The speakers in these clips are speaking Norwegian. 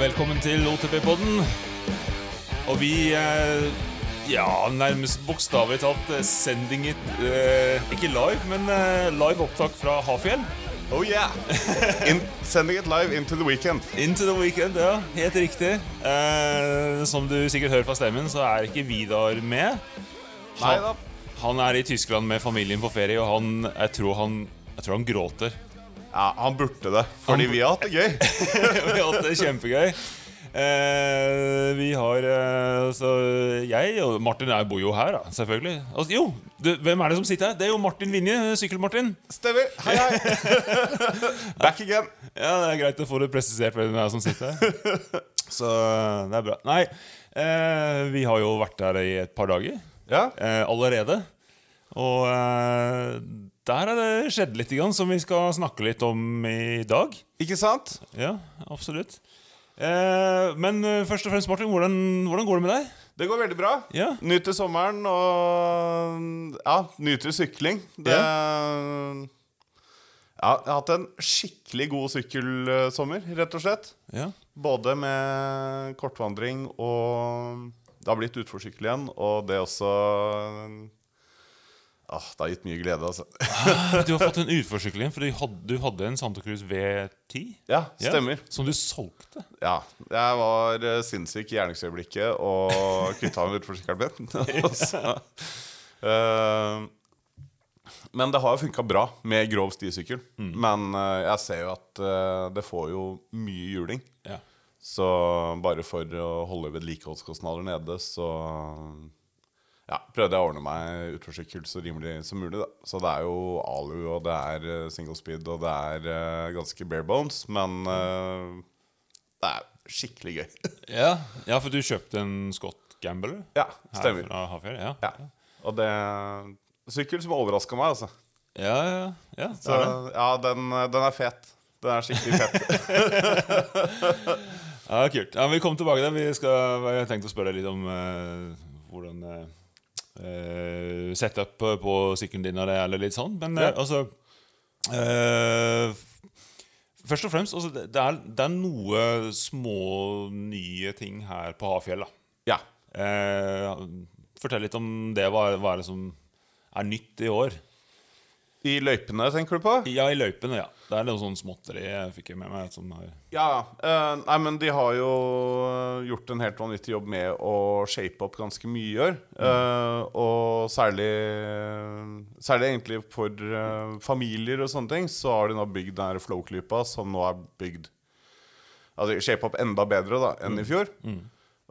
velkommen til OTP-podden. Og vi eh, ja, nærmest bokstavelig talt eh, sending it eh, Ikke live, men eh, live opptak fra Hafjell. Oh yeah! In, sending it live into the weekend. Into the weekend, ja. Helt riktig. Eh, som du sikkert hører fra stemmen, så er ikke Vidar med. Nei da. Han er i Tyskland med familien på ferie, og han, jeg, tror han, jeg tror han gråter. Ja, han burde det, fordi vi har hatt det gøy. vi har hatt det kjempegøy. Eh, vi har eh, Så jeg og Martin jeg bor jo her, da, selvfølgelig. Altså, jo, du, hvem er det som sitter her? Det er jo Martin Vinje. Sykkel-Martin. Stemmer. Hei, hei. Back again. Ja, Det er greit å få det presisert hvem det er som sitter her. Så eh, det er bra. Nei, eh, vi har jo vært her i et par dager Ja. eh, allerede. Og eh, der er det skjedd litt grann, som vi skal snakke litt om i dag. Ikke sant? Ja, absolutt. Eh, men eh, først og fremst, Martin, hvordan, hvordan går det med deg? Det går veldig bra. Ja. Nyter sommeren og ja, nyter sykling. Det ja, jeg har hatt en skikkelig god sykkelsommer, rett og slett. Ja. Både med kortvandring og Det har blitt utforsykkel igjen, og det også ah, Det har gitt mye glede, altså. Du har fått en utforsykling, for du hadde, du hadde en Santa Cruz V10 Ja, stemmer. som du solgte. Ja. Jeg var eh, sinnssyk i gjerningsøyeblikket og kvitta meg med utforsykkelen min. Og så, eh, men det har jo funka bra med grov stisykkel. Men uh, jeg ser jo at uh, det får jo mye juling. Ja. Så bare for å holde vedlikeholdskostnader nede, så ja, prøvde jeg å ordne meg utforsykkel så rimelig som mulig. Da. Så det er jo alu, og det er eh, single speed, og det er uh, ganske bare bones. Men uh, det er skikkelig gøy. Ja. ja, for du kjøpte en Scott Gambler? ja, her stemmer. Fra Havfjell, ja. Ja. Og det Sykkel som overraska meg, altså. Ja, ja, ja, Så ja, den, den er fet. Den er skikkelig fet. Ja, kult. Ja, vi kommer tilbake til det. Vi skal, jeg har tenkt å spørre deg litt om uh, hvordan eh, eh, setup på sykkelen din det, eller litt sånn. Men eh, Ja. altså eh, Først og fremst, altså, det, er, det er noe små nye ting her på Hafjell. ja. Eh, fortell litt om det. Hva, hva er det som er nytt i år? I løypene, tenker du på? Ja, i løypene, ja. Det er noe sånn småtteri jeg fikk med meg. Ja, uh, nei, men de har jo gjort en helt vanvittig jobb med å shape opp ganske mye i år. Eh, og særlig Særlig egentlig for uh, familier og sånne ting, så har de nå bygd den Flow-klypa, som nå er bygd Altså shape opp enda bedre da enn i fjor.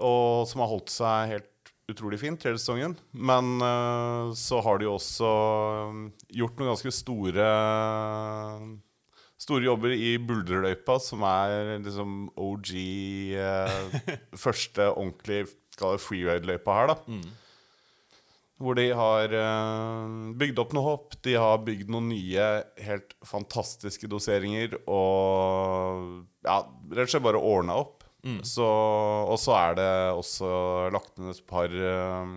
Og som har holdt seg helt utrolig fint hele sesongen. Men uh, så har de også eh, gjort noen ganske store Store jobber i Buldreløypa, som er liksom OG uh, Første ordentlig skal freeride-løypa her, da. Hvor de har uh, bygd opp noe hopp. De har bygd noen nye, helt fantastiske doseringer. Og ja, rett og slett bare ordna opp. Så, og så er det også lagt ned et par eh,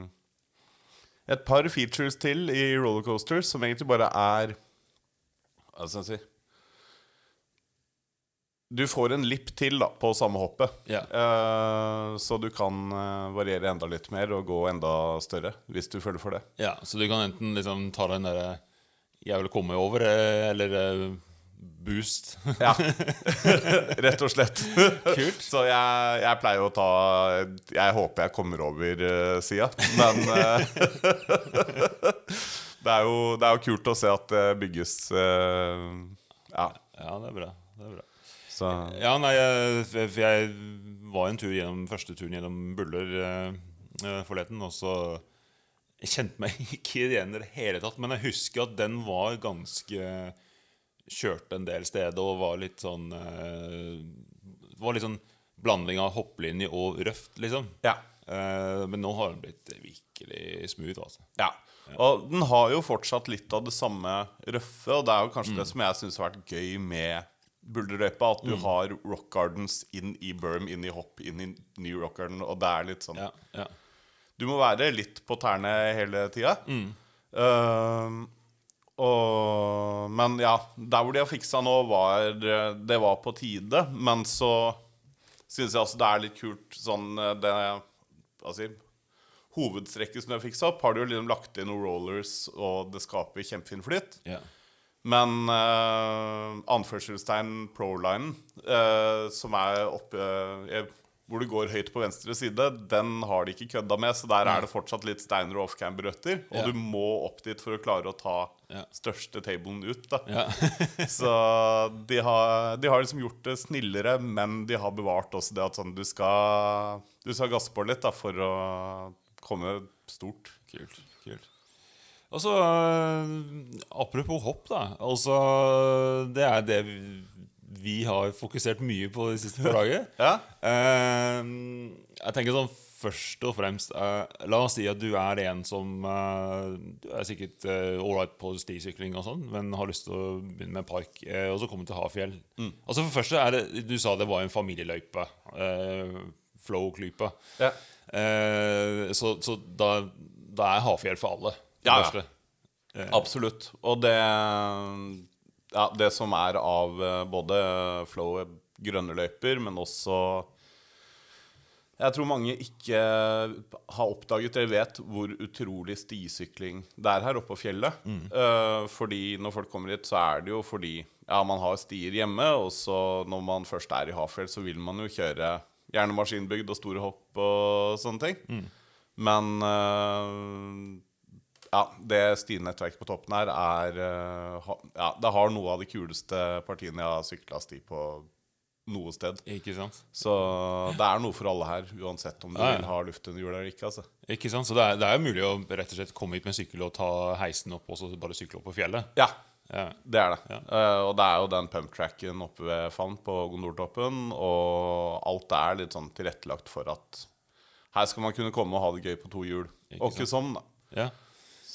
Et par features til i rollercoaster som egentlig bare er Hva skal jeg si Du får en lipp til da, på samme hoppet. Yeah. Uh, så du kan eh, variere enda litt mer og gå enda større hvis du føler for det. Ja, Så du kan enten liksom ta den derre 'jeg vil komme over', eh, eller boost. Ja, rett og slett. Kult. Så jeg, jeg pleier å ta Jeg håper jeg kommer over uh, sida, men uh, det, er jo, det er jo kult å se at det bygges uh, Ja, ja, det er bra. Det er bra. så Ja, nei, jeg, jeg var en tur gjennom første turen gjennom Buller eh, eh, forleden, og så Jeg kjente meg ikke igjen i det hele tatt, men jeg husker at den var ganske Kjørte en del steder og var litt sånn uh, Var litt sånn blanding av hopplinje og røft, liksom. Ja. Uh, men nå har den blitt virkelig smooth, altså. Ja. Og den har jo fortsatt litt av det samme røffe, og det er jo kanskje det som jeg syns har vært gøy med Bulderløypa, at du har rock gardens inn i berm, inn i hopp, inn i New Rock Garden, og det er litt sånn Ja, ja. Du må være litt på tærne hele tida. Ehm, og, men ja, der hvor de har fiksa nå, var Det var på tide. Men så syns jeg altså det er litt kult sånn eh, det si Hovedstrekket som jeg fiksa opp, har de jo liksom lagt inn noen rollers, og det skaper kjempefin flyt. Yeah. Men uh, anførselstegn pro-linen, eh, som er oppe eh, Hvor det går høyt på venstre side, den har de ikke kødda med. Så der er det fortsatt litt Steiner og Offcamber-røtter. Og Ja. du må opp dit for å klare å ta Ja. største tablen ut. da Ja. Så de har, de har liksom gjort det snillere, men de har bevart også det at sånn, du skal Du skal gasse på litt da for å komme stort. Kult. kult. Altså, Apropos hopp, da. Altså, det er det vi, vi har fokusert mye på de siste par dager. Ja. uh, jeg tenker sånn først og fremst uh, La oss si at du er en som uh, Du er sikkert uh, ålreit på stisykling og sånn, men har lyst til å begynne med park, eh, og så kommer du til Hafjell. Altså For det første er det Du sa det var en familieløype. Uh, Flow-klype. Ja. Eh, så så da, da er Hafjell for alle. for Ja, ja. Absolutt. Og det Ja, det som er av eh, både flow grønne løyper, men også Jeg tror mange ikke har oppdaget eller vet hvor utrolig stisykling det er her oppe på fjellet. Eh, fordi når folk kommer hit, så er det jo fordi ja, man har stier hjemme, og så når man først er i Hafjell, så vil man jo kjøre gjerne maskinbygd og store hopp og sånne ting. Men eh, ja, det stinettverket på toppen her er eh, Ja, det har noe av de kuleste partiene jeg har sykla sti på noe sted. Ikke sant? Så det er noe for alle her, uansett om du Ja, ja. vil ha luft under hjulet eller ikke. altså. Ikke sant? Så det er, det er mulig å rett og slett komme hit med sykkel og ta heisen opp og så bare sykle opp på fjellet. Ja, Ja. det er det. Eh, og det er jo den pumptracken oppe ved Favn på Gondortoppen, og alt er litt sånn tilrettelagt for at her skal man kunne komme og ha det gøy på to hjul. Ikke Og ikke sånn, da.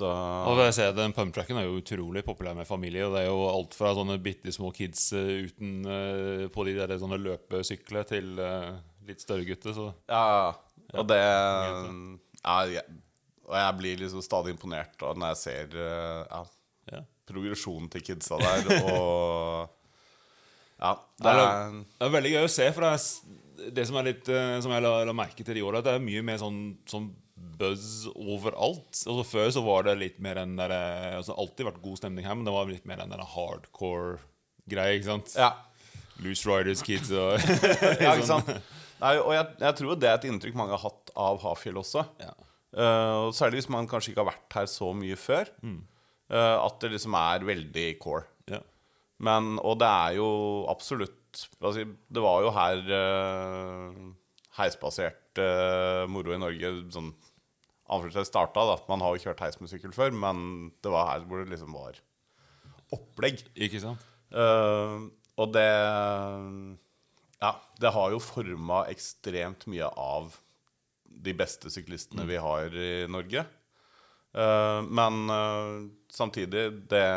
Så Og jeg ser Den pumptracken er jo utrolig populær med familie. Og det er jo alt fra sånne bitte små kids eh, uten eh, på de der sånne løpesykler til eh, litt større gutter. Så Ja, og det ja, jeg, Og jeg blir liksom stadig imponert da, når jeg ser ja, ja. progresjonen til kidsa der, og Ja, det er er Det er veldig gøy å se, for det, er, det som er litt Som jeg la, la merke til i år, at det er mye mer sånn, sånn buzz overalt. Altså Før så var det litt mer enn der, eh, altså Alltid vært god stemning her, men det var litt mer enn der hardcore-greia, ikke sant? Ja, Loose Riders Kids og ja ikke sant? Nei, og jeg, jeg tror det er et inntrykk mange har hatt av Hafjell også. Ja. Uh, og særlig hvis man kanskje ikke har vært her så mye før. eh, at det liksom er veldig core. Ja. Men, og det er jo absolutt altså, Det var jo her uh, heisbasert uh, moro i Norge sånn anførselstegn starta. da Man har jo kjørt heis med sykkel før, men det var her hvor det liksom var opplegg. Ikke sant? Uh, og det Ja, det har jo forma ekstremt mye av de beste syklistene vi har i Norge. Uh, men uh, samtidig, det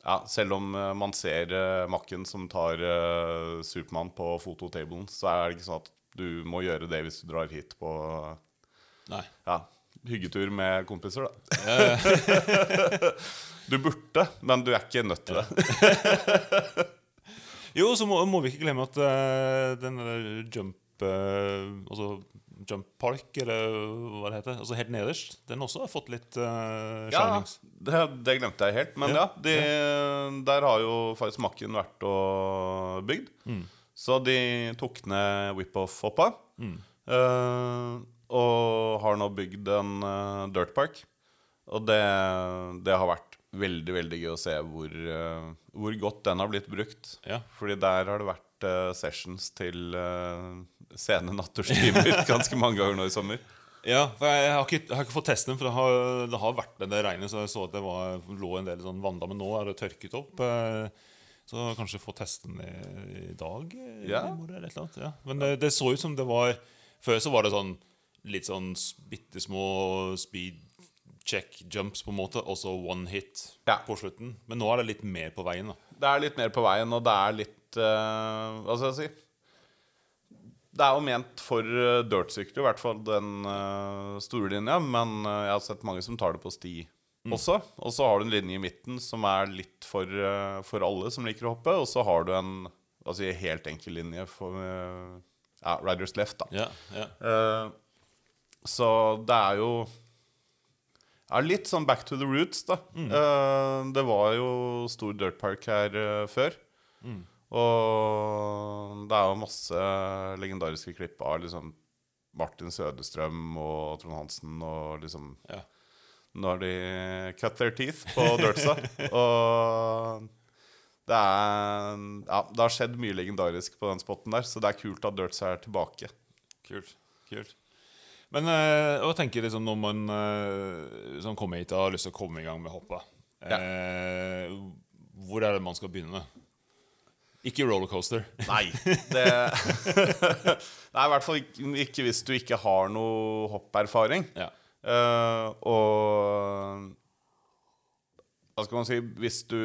ja, Selv om man ser uh, Makken som tar uh, Supermann på fototablen, så er det ikke sånn at du må gjøre det hvis du drar hit på Nei. ja, hyggetur med kompiser, da. du burde, men du er ikke nødt til det. Jo, så må, må vi ikke glemme at uh, den der jump uh, Altså Jump Park, eller hva det heter, altså helt nederst, den også har fått litt uh, Ja, det, det glemte jeg helt. Men ja, Ja, de, der har jo faktisk Makken vært og bygd. Så de tok ned Whip-Off-hoppa. Eh, og har nå bygd en uh, dirtpark. Og det, det har vært veldig veldig gøy å se hvor, uh, hvor godt den har blitt brukt. Ja. Fordi der har det vært uh, sessions til uh, sene natterstimer ganske mange ganger nå i sommer. Ja, for jeg, har ikke, jeg har ikke fått testet den, for det har, det har vært en del regn. Så jeg så at det var, lå en del sånn vanndam, men nå er det tørket opp. eh, Så kanskje få testen i, i dag? eh, Ja. i morgen eller et eller annet, ja. Men det, det så ut som det var Før så var det sånn litt sånn bitte små speed check jumps, på en måte, og så one hit Ja. på slutten. Men nå er det litt mer på veien. da Det er litt mer på veien, og det er litt uh, Hva skal jeg si? Det er jo ment for uh, dirtsykler, i hvert fall den uh, store linja. Men uh, jeg har sett mange som tar det på sti også. Og så har du en linje i midten som er litt for, for alle som liker å hoppe. Og så har du en Altså helt enkel linje for ja, Riders Left, da. Ja, ja. Så det er jo er litt sånn back to the roots, da. Eh, det var jo stor dirtpark her uh, før. Og det er jo masse legendariske klipp av liksom Martin Sødestrøm og Trond Hansen og liksom ja. Når de cut their teeth på dirtsa. og det er Ja, det har skjedd mye legendarisk på den spotten der, så det er kult at dirtsa er tilbake. Kult. kult Men øh, hva tenker liksom når man øh, som kommer hit og har lyst til å komme i gang med hoppet? Eh, hvor er det man skal begynne? Ikke rollercoaster. Nei. Det Nei, i hvert fall ikke, hvis du ikke har noe hopperfaring. Ja. Uh, og Hva skal man si Hvis du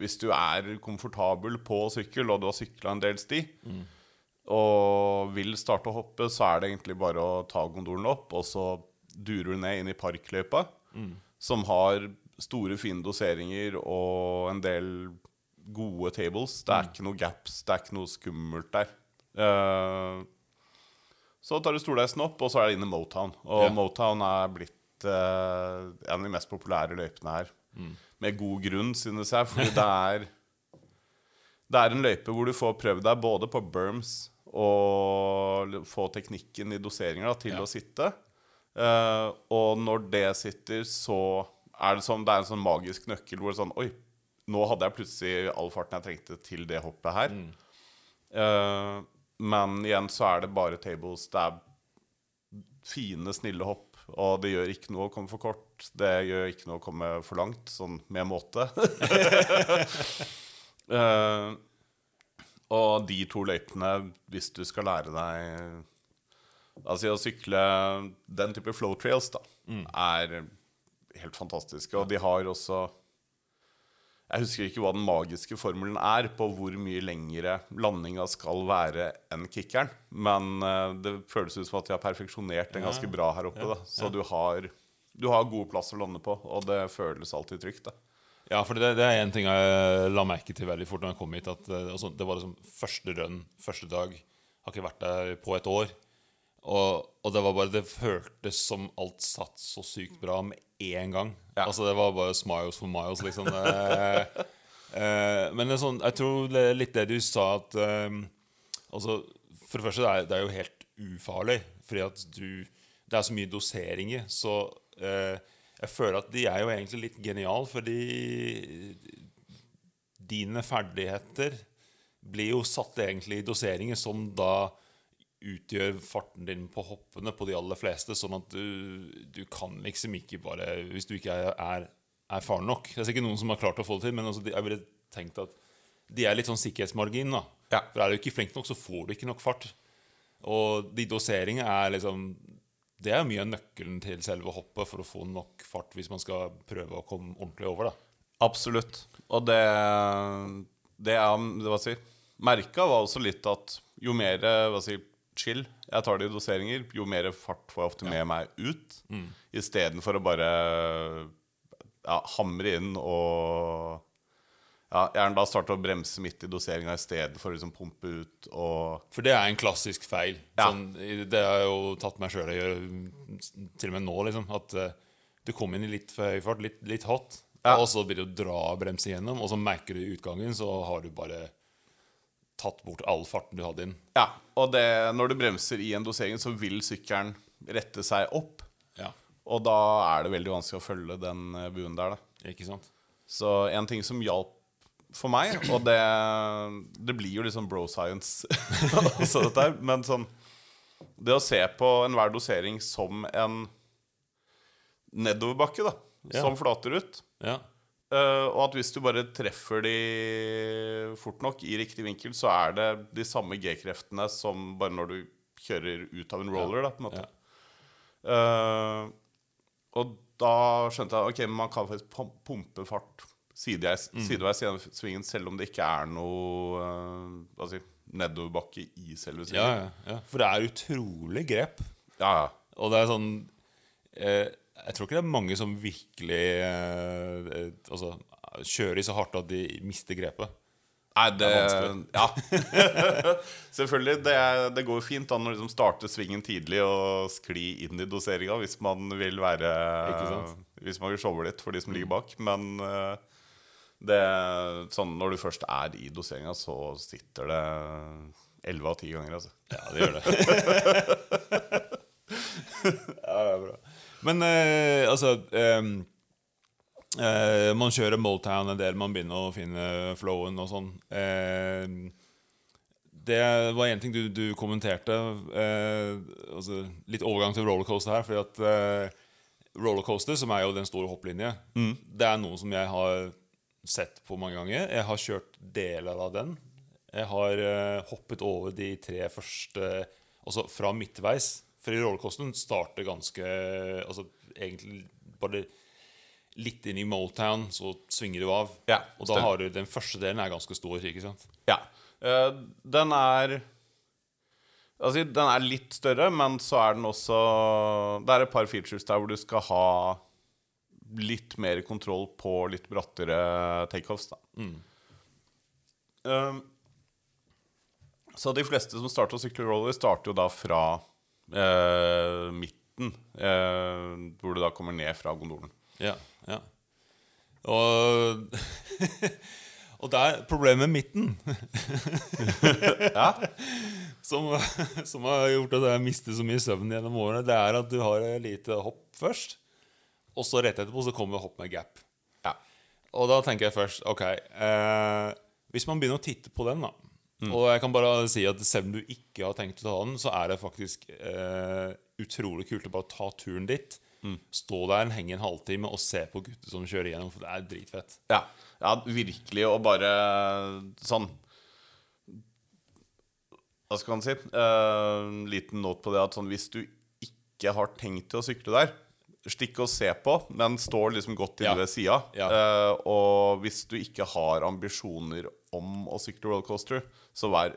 Hvis du er komfortabel på sykkel, og du har sykla en del sti, og vil starte å hoppe, så er det egentlig bare å ta gondolen opp, og så durer du ned inn i parkløypa, som har store, fine doseringer og en del gode tables. Det er ikke noe gaps, det er ikke noe skummelt der. Uh, så tar du stordeisen opp, og så er det inn i Motown. Og Ja. Motown er blitt uh, en av de mest populære løypene her. Med god grunn, synes jeg, fordi det er Det er en løype hvor du får prøvd deg både på berms og få teknikken i doseringer da, til Ja. å sitte. Uh, og når det sitter, så er det som Det er en sånn magisk nøkkel hvor det er sånn Oi, nå hadde jeg plutselig all farten jeg trengte til det hoppet her. Eh, men igjen så er det bare tables. Det er fine, snille hopp. Og det gjør ikke noe å komme for kort. Det gjør ikke noe å komme for langt, sånn med måte. Eh, og de to løypene, hvis du skal lære deg Altså å sykle den type flow trails, da, er helt fantastiske. Og de har også Jeg husker ikke hva den magiske formelen er på hvor mye lengre landinga skal være enn kickeren, men eh, det føles ut som at de har perfeksjonert den ganske bra her oppe. Da. Så du har, du har god plass å lande på, og det føles alltid trygt. Da. Ja, for det, det er en ting jeg la merke til veldig fort når jeg kom hit. At eh, altså, Det var liksom første run, første dag. Har ikke vært der på et år. Og, og det var bare Det føltes som alt satt så sykt bra med én gang. Ja. Altså Det var bare smiles for miles, liksom. Eh, eh, men sånn, jeg tror det er litt det du sa, at eh, Altså, for det første, det er, det er jo helt ufarlig. Fordi at du Det er så mye doseringer. Så eh, jeg føler at de er jo egentlig litt geniale, fordi dine ferdigheter blir jo satt egentlig i doseringer som da utgjør farten din på hoppene på de aller fleste, sånn at du, du kan liksom ikke bare Hvis du ikke er, er erfaren nok Det er sikkert noen som har klart å få det til, men altså, jeg ville tenkt at de er litt sånn sikkerhetsmargin. da Ja. For er du ikke flink nok, så får du ikke nok fart. Og de doseringene er liksom Det er mye av nøkkelen til selve hoppet for å få nok fart hvis man skal prøve å komme ordentlig over. da Absolutt. Og det Det det var si, merka, var også litt at jo mer hva si, chill jeg tar det i doseringer, jo mer fart får jeg ofte med meg ut. Mm. Istedenfor å bare ja, hamre inn og ja, gjerne da starte å bremse midt i doseringa for å liksom pumpe ut og For det er en klassisk feil. Ja. Sånn, det har jeg jo tatt meg sjøl i å gjøre, til og med nå, liksom. At uh, du kommer inn i litt for høy fart, litt, litt hot, Ja. og så blir det å dra bremse gjennom, og så merker du i utgangen, så har du bare tatt bort all farten du hadde inn. Ja, og det, når du bremser i en dosering, så vil sykkelen rette seg opp. Ja, Og da er det veldig vanskelig å følge den eh, buen der, da. ikke sant? Så en ting som hjalp for meg, og det, det blir jo liksom bro science også dette her, men sånn Det å se på enhver dosering som en nedoverbakke, da, Ja. som flater ut. Ja. Uh, og at hvis du bare treffer de fort nok i riktig vinkel, så er det de samme G-kreftene som bare når du kjører ut av en roller, da, på en måte. Ja. Uh, og da skjønte jeg ok, man kan faktisk pumpe fart sideveis, Mm. sideveis gjennom svingen, selv om det ikke er noe uh, si, nedoverbakke i selve svingen. Ja, ja, ja. For det er utrolig grep. ja, ja. Og det er sånn eh, Jeg tror ikke det er mange som virkelig eh, eh, altså, kjører så hardt at de mister grepet. Nei, det, Det Ja. Selvfølgelig. Det, er- det går fint an å liksom starte svingen tidlig og skli inn i doseringa hvis man vil være? Hvis man vil showe litt for de som ligger bak. Men eh, det, sånn, når du først er i doseringa, så sitter det elleve av ti ganger. Altså. Ja, det gjør det. ja, det er bra. Men eh, altså eh, Man kjører Motown en del, man begynner å finne flowen og sånn. Eh, det var én ting du, du kommenterte. Eh, altså litt overgang til rollercoaster her. Fordi at eh, rollercoaster, som er jo den store hopplinje, det er noe som jeg har sett på mange ganger. Jeg har kjørt deler av den. Jeg har uh, hoppet over de tre første Altså fra midtveis. For i rollercoasteren starter ganske Altså egentlig bare litt inn i Motown, så svinger du av. Ja, og da har du Den første delen er ganske stor, ikke sant? Ja. Uh, den er Altså, den er litt større, men så er den også Det er et par features der hvor du skal ha litt mer kontroll på litt brattere takeoffs, da. Eh, så de fleste som starter å sykle roller, starter jo da fra eh, midten, eh, hvor du da kommer ned fra gondolen. Ja, ja. Og Og er problemet med midten som, som har gjort at jeg mister så mye søvn gjennom årene, det er at du har lite hopp først, og så rett etterpå så kommer hopp med gap. Ja. Og da tenker jeg først Ok, eh, hvis man begynner å titte på den, da Og jeg kan bare si at selv om du ikke har tenkt å ta den, så er det faktisk eh, utrolig kult å bare ta turen dit. Stå der, henge en halvtime og se på gutter som kjører gjennom, for det er dritfett. Ja, ja virkelig. Og bare sånn Hva skal man si? Eh, En liten note på det at sånn, hvis du ikke har tenkt til å sykle der, stikk og se på, men står liksom godt til Ja. ved sida. Ja. Uh, og hvis du ikke har ambisjoner om å sykle rollercoaster, så vær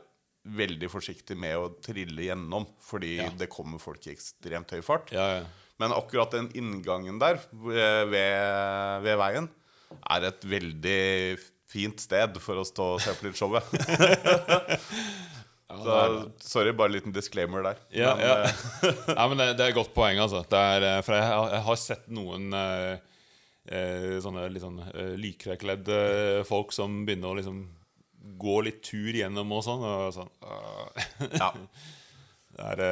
veldig forsiktig med å trille gjennom, fordi Ja. det kommer folk i ekstremt høy fart. Ja, ja. Men akkurat den inngangen der ved, ved veien er et veldig fint sted for å stå og se på litt showet. Så, sorry, bare en liten disclaimer der. Ja, Men, ja. eh, Nei, men det, det er et godt poeng, altså. Det er, eh, for jeg, har- jeg har sett noen eh, eh, sånne litt sånn lykrøykledde folk som begynner å liksom gå litt tur gjennom og sånn. Og sånn ja, det er,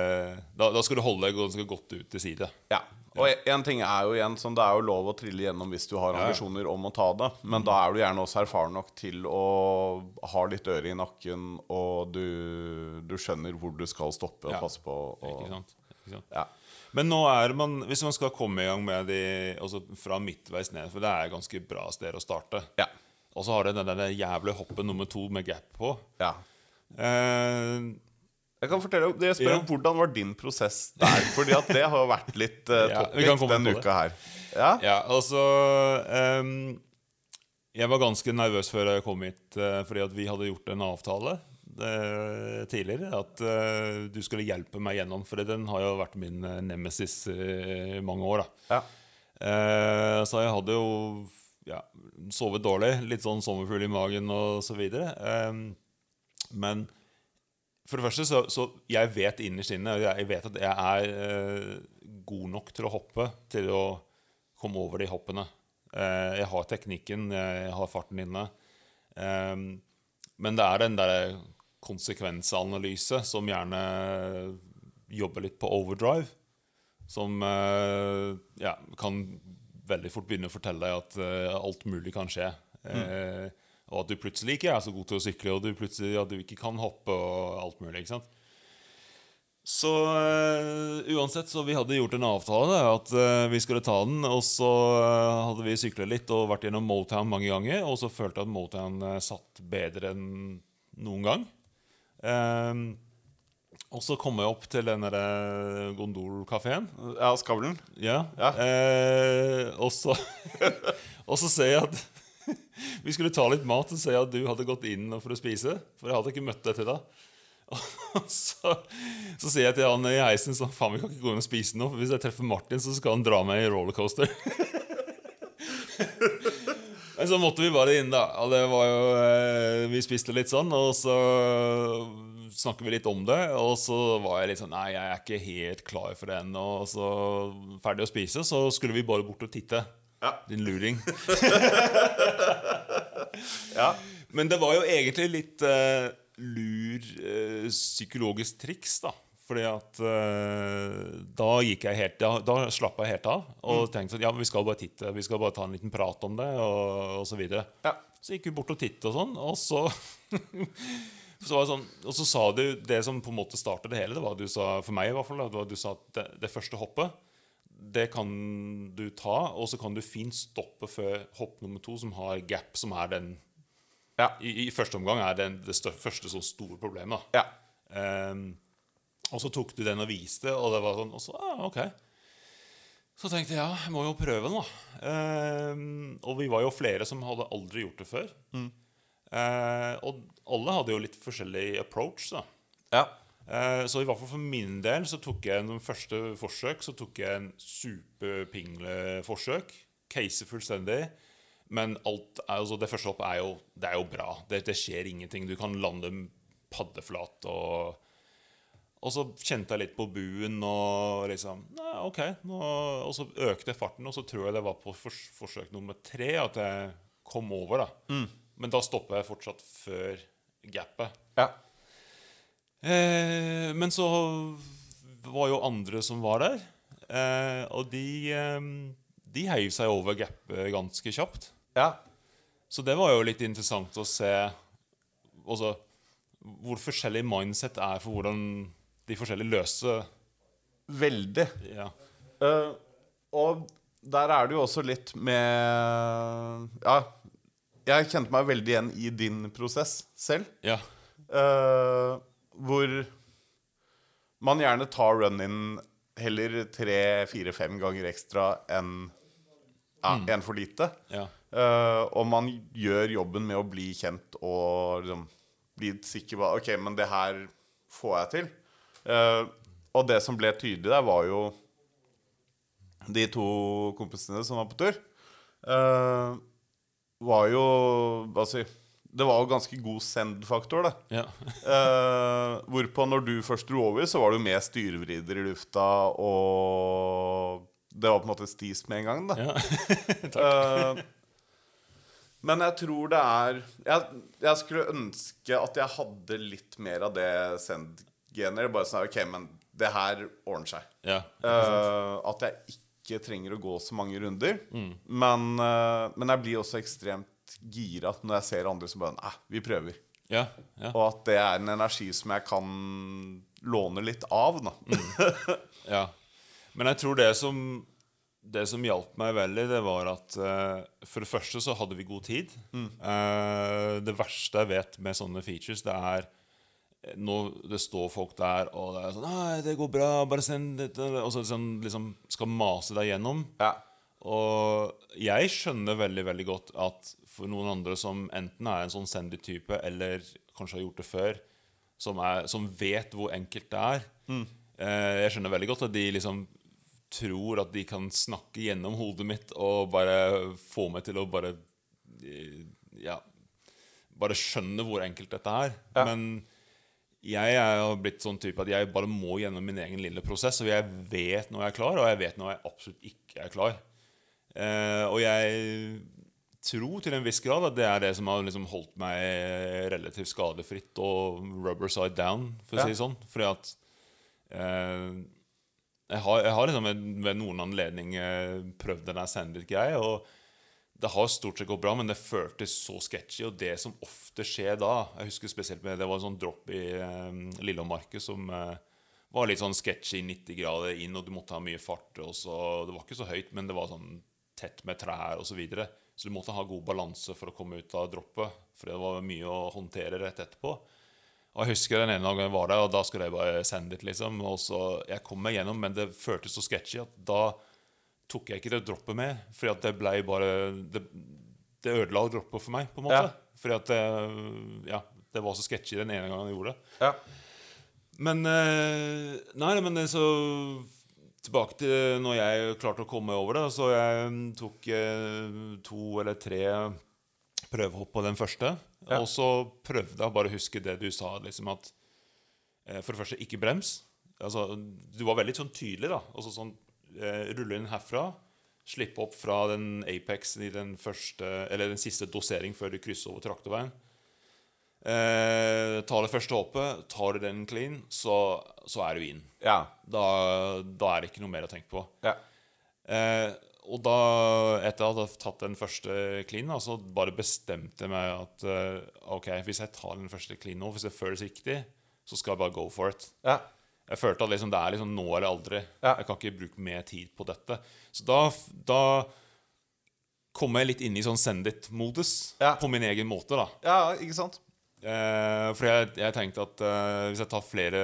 da, da skal du holde deg ganske godt ut til side. ja. Og en ting er jo igjen sånn, Det er jo lov å trille gjennom hvis du har ambisjoner om å ta det. Men da er du gjerne også erfaren nok til å ha litt øre i nakken, og du, du skjønner hvor du skal stoppe og passe på. Ikke sant? Ikke sant? ja. Men nå er man, hvis man skal komme i gang med de altså fra midtveis ned, for det er ganske bra sted å starte Ja. Og så har det den der jævla hoppet nummer to med gap på. ja. Eh, Jeg kan fortelle, jeg spør om Hvordan var din prosess der? Fordi at det har vært litt uh, vi kan komme denne uka her. Ja? Ja, altså um, Jeg var ganske nervøs før jeg kom hit, uh, fordi at vi hadde gjort en avtale eh, tidligere. At uh, du skulle hjelpe meg gjennom, for den har jo vært min eh, nemesis i mange år. Ja. Uh, Så jeg hadde jo ja, sovet dårlig, litt sånn sommerfugl i magen og så videre. Um, Men for det første så, så jeg vet innerst inne Jeg vet at jeg er uh, god nok til å hoppe til å komme over de hoppene. Uh, jeg har teknikken, jeg har farten inne. Um, men det er den der konsekvensanalyse som gjerne jobber litt på overdrive. Som uh, ja, kan veldig fort begynne å fortelle deg at alt mulig kan skje. Eh, og at du plutselig ikke er så god til å sykle, og du plutselig at du ikke kan hoppe og alt mulig. ikke sant? Så eh, uansett, så vi hadde gjort en avtale da, at eh, vi skulle ta den. Og så eh, hadde vi sykla litt og vært gjennom Motown mange ganger. Og så følte jeg at Motown satt bedre enn noen gang. Um, og så kom jeg opp til den derre gondolkafeen. ja, Skavlen. Ja. Ja. Og, så, og så ser jeg at vi skulle ta litt mat, og si at du hadde gått inn for å spise. For jeg hadde ikke møtt deg til da. Så, så sier jeg til han i heisen sånn Faen, vi kan ikke gå inn og spise nå, for hvis jeg treffer Martin, så skal han dra meg i rollercoaster. Men så måtte vi bare inn, da. Og det var jo eh, Vi spiste litt sånn, og så snakket vi litt om det. Og så var jeg litt sånn Nei, jeg er ikke helt klar for det ennå. Og så ferdig å spise, så skulle vi bare bort og titte. Ja. Din luring. Ja. Men det var jo egentlig litt uh, lur uh, psykologisk triks, da. Fordi at uh, da helt Da, da slapp jeg helt av og tenkte at Ja, vi skal bare titte. Vi skal bare ta en liten prat om det, og, og så videre. Ja. Så gikk vi bort og tittet og sånn, og så så sånn, Og så sa du det som på en måte startet det hele. Det var du sa, for meg i hvert fall, det var du sa at det, det første hoppet det kan du ta, og så kan du fint stoppe før hopp nummer to, som har gap, som er den Ja. I, i første omgang er den det større, første så store problemet. Ja. Ehm, og så tok du den og viste, og det var sånn Og så, ah, ok. Så tenkte jeg ja, jeg må jo prøve den, da. Um, og vi var jo flere som hadde aldri gjort det før. Eh, og alle hadde jo litt forskjellig approach, da. Ja. Eh, Så i hvert fall for min del så tok jeg noen første forsøk Så tok jeg en superpingle forsøk. Case fullstendig. Men alt altså det første hoppet er jo, det er jo bra. Det, det skjer ingenting. Du kan lande paddeflat. Og, og så kjente jeg litt på buen og liksom Nei, OK. Nå, og så økte jeg farten, og så tror jeg det var på fors, forsøk nummer tre at jeg kom over. da Men da stopper jeg fortsatt før gapet. Ja. Eh, men så var jo andre som var der, eh, og de, eh, de heiv seg over gapet ganske kjapt. ja. Så det var jo litt interessant å se også, hvor forskjellig mindset er for hvordan de forskjellige løser Veldig. ja. Uh, og der er det jo også litt med Ja, jeg kjente meg veldig igjen i din prosess selv. Ja. Eh, hvor man gjerne tar run-in heller tre, fire, fem ganger ekstra enn ja, en for lite. Ja. Uh, og man gjør jobben med å bli kjent og liksom bli sikker på Ok, men det her får jeg til. Uh, og det som ble tydelig der, var jo de to kompisene som var på tur. Uh, var jo Altså, det var jo ganske god send-faktor, det. Ja. Eh, hvorpå når du først dro over, så var det jo med styrevrider i lufta, og det var på en måte stis med en gang, da. ja. Eh, men jeg tror det er jeg, jeg skulle ønske at jeg hadde litt mer av det send-gener. Bare sånn OK, men det her ordner seg. ja. Eh, at jeg ikke trenger å gå så mange runder. Men, eh, men jeg blir også ekstremt gira når jeg ser andre som bare Nei, vi prøver. ja. ja. Og at det er en energi som jeg kan låne litt av. Da. Ja. Men jeg tror det som Det som hjalp meg veldig, det var at uh, for det første så hadde vi god tid. Eh, det verste jeg vet med sånne features, det er nå det står folk der og det er sånn 'Nei, det går bra, bare send dette.' Og så liksom, liksom skal mase deg gjennom. Ja. Og jeg skjønner veldig veldig godt at for noen andre som enten er en sånn Sandy-type, eller kanskje har gjort det før, som, er, som vet hvor enkelt det er eh, Jeg skjønner veldig godt at de liksom tror at de kan snakke gjennom hodet mitt og bare få meg til å bare eh, Ja Bare skjønne hvor enkelt dette er. Ja. Men jeg er blitt sånn type at jeg bare må gjennom min egen lille prosess. Og jeg vet når jeg er klar, og jeg vet når jeg absolutt ikke er klar. Eh, og jeg tror til en viss grad at det er det som har liksom holdt meg relativt skadefritt og rubber side down, for å si det sånn. Fordi at eh, jeg, har, jeg har liksom ved, ved noen anledning eh, prøvd den der Sandwich-greia, og det har stort sett gått bra, men det føltes så sketchy. Og det som ofte skjer da Jeg husker spesielt med Det var en sånn drop i eh, Lillemarket som eh, var litt sånn sketchy 90 grader inn, og du måtte ha mye fart. Og så, det var ikke så høyt, men det var sånn tett med trær osv. Så, videre. Så du måtte ha god balanse for å komme ut av droppet, for det var mye å håndtere rett etterpå. Og jeg husker den ene gangen jeg var der, og da skulle jeg bare sende det, liksom. Og så, Jeg kom meg gjennom, men det føltes så sketchy at da tok jeg ikke det droppet med. Fordi at det ble bare Det, det ødela droppet for meg, på en måte. Ja. Fordi at det, ja, det var så sketchy den ene gangen jeg gjorde det. Ja. Men eh, Nei, men det så tilbake til når jeg klarte å komme over det. Så jeg mm, tok eh, to eller tre prøvehopp på den første. Ja. Og så prøvde jeg bare å huske det du sa, liksom at eh, For det første, ikke brems. Altså, du var veldig sånn tydelig, da. Altså sånn eh, Rulle inn herfra. Slippe opp fra den Apex i den første Eller den siste dosering før du krysser over traktorveien. Eh, tar det første hoppet, tar du den clean, så, så er du inn. Ja. Da, da er det ikke noe mer å tenke på. ja. Eh, og da, etter at jeg hadde tatt den første clean, da, så bare bestemte jeg meg at eh, OK, hvis jeg tar den første clean nå, hvis det føles riktig, så skal jeg bare go for it. ja. Jeg følte at liksom, det er liksom nå eller aldri. Ja. Jeg kan ikke bruke mer tid på dette. Så da, da kom jeg litt inn i sånn send it-modus på min egen måte. da ja, ikke sant? Eh, for jeg, jeg tenkte at eh, hvis jeg tar flere,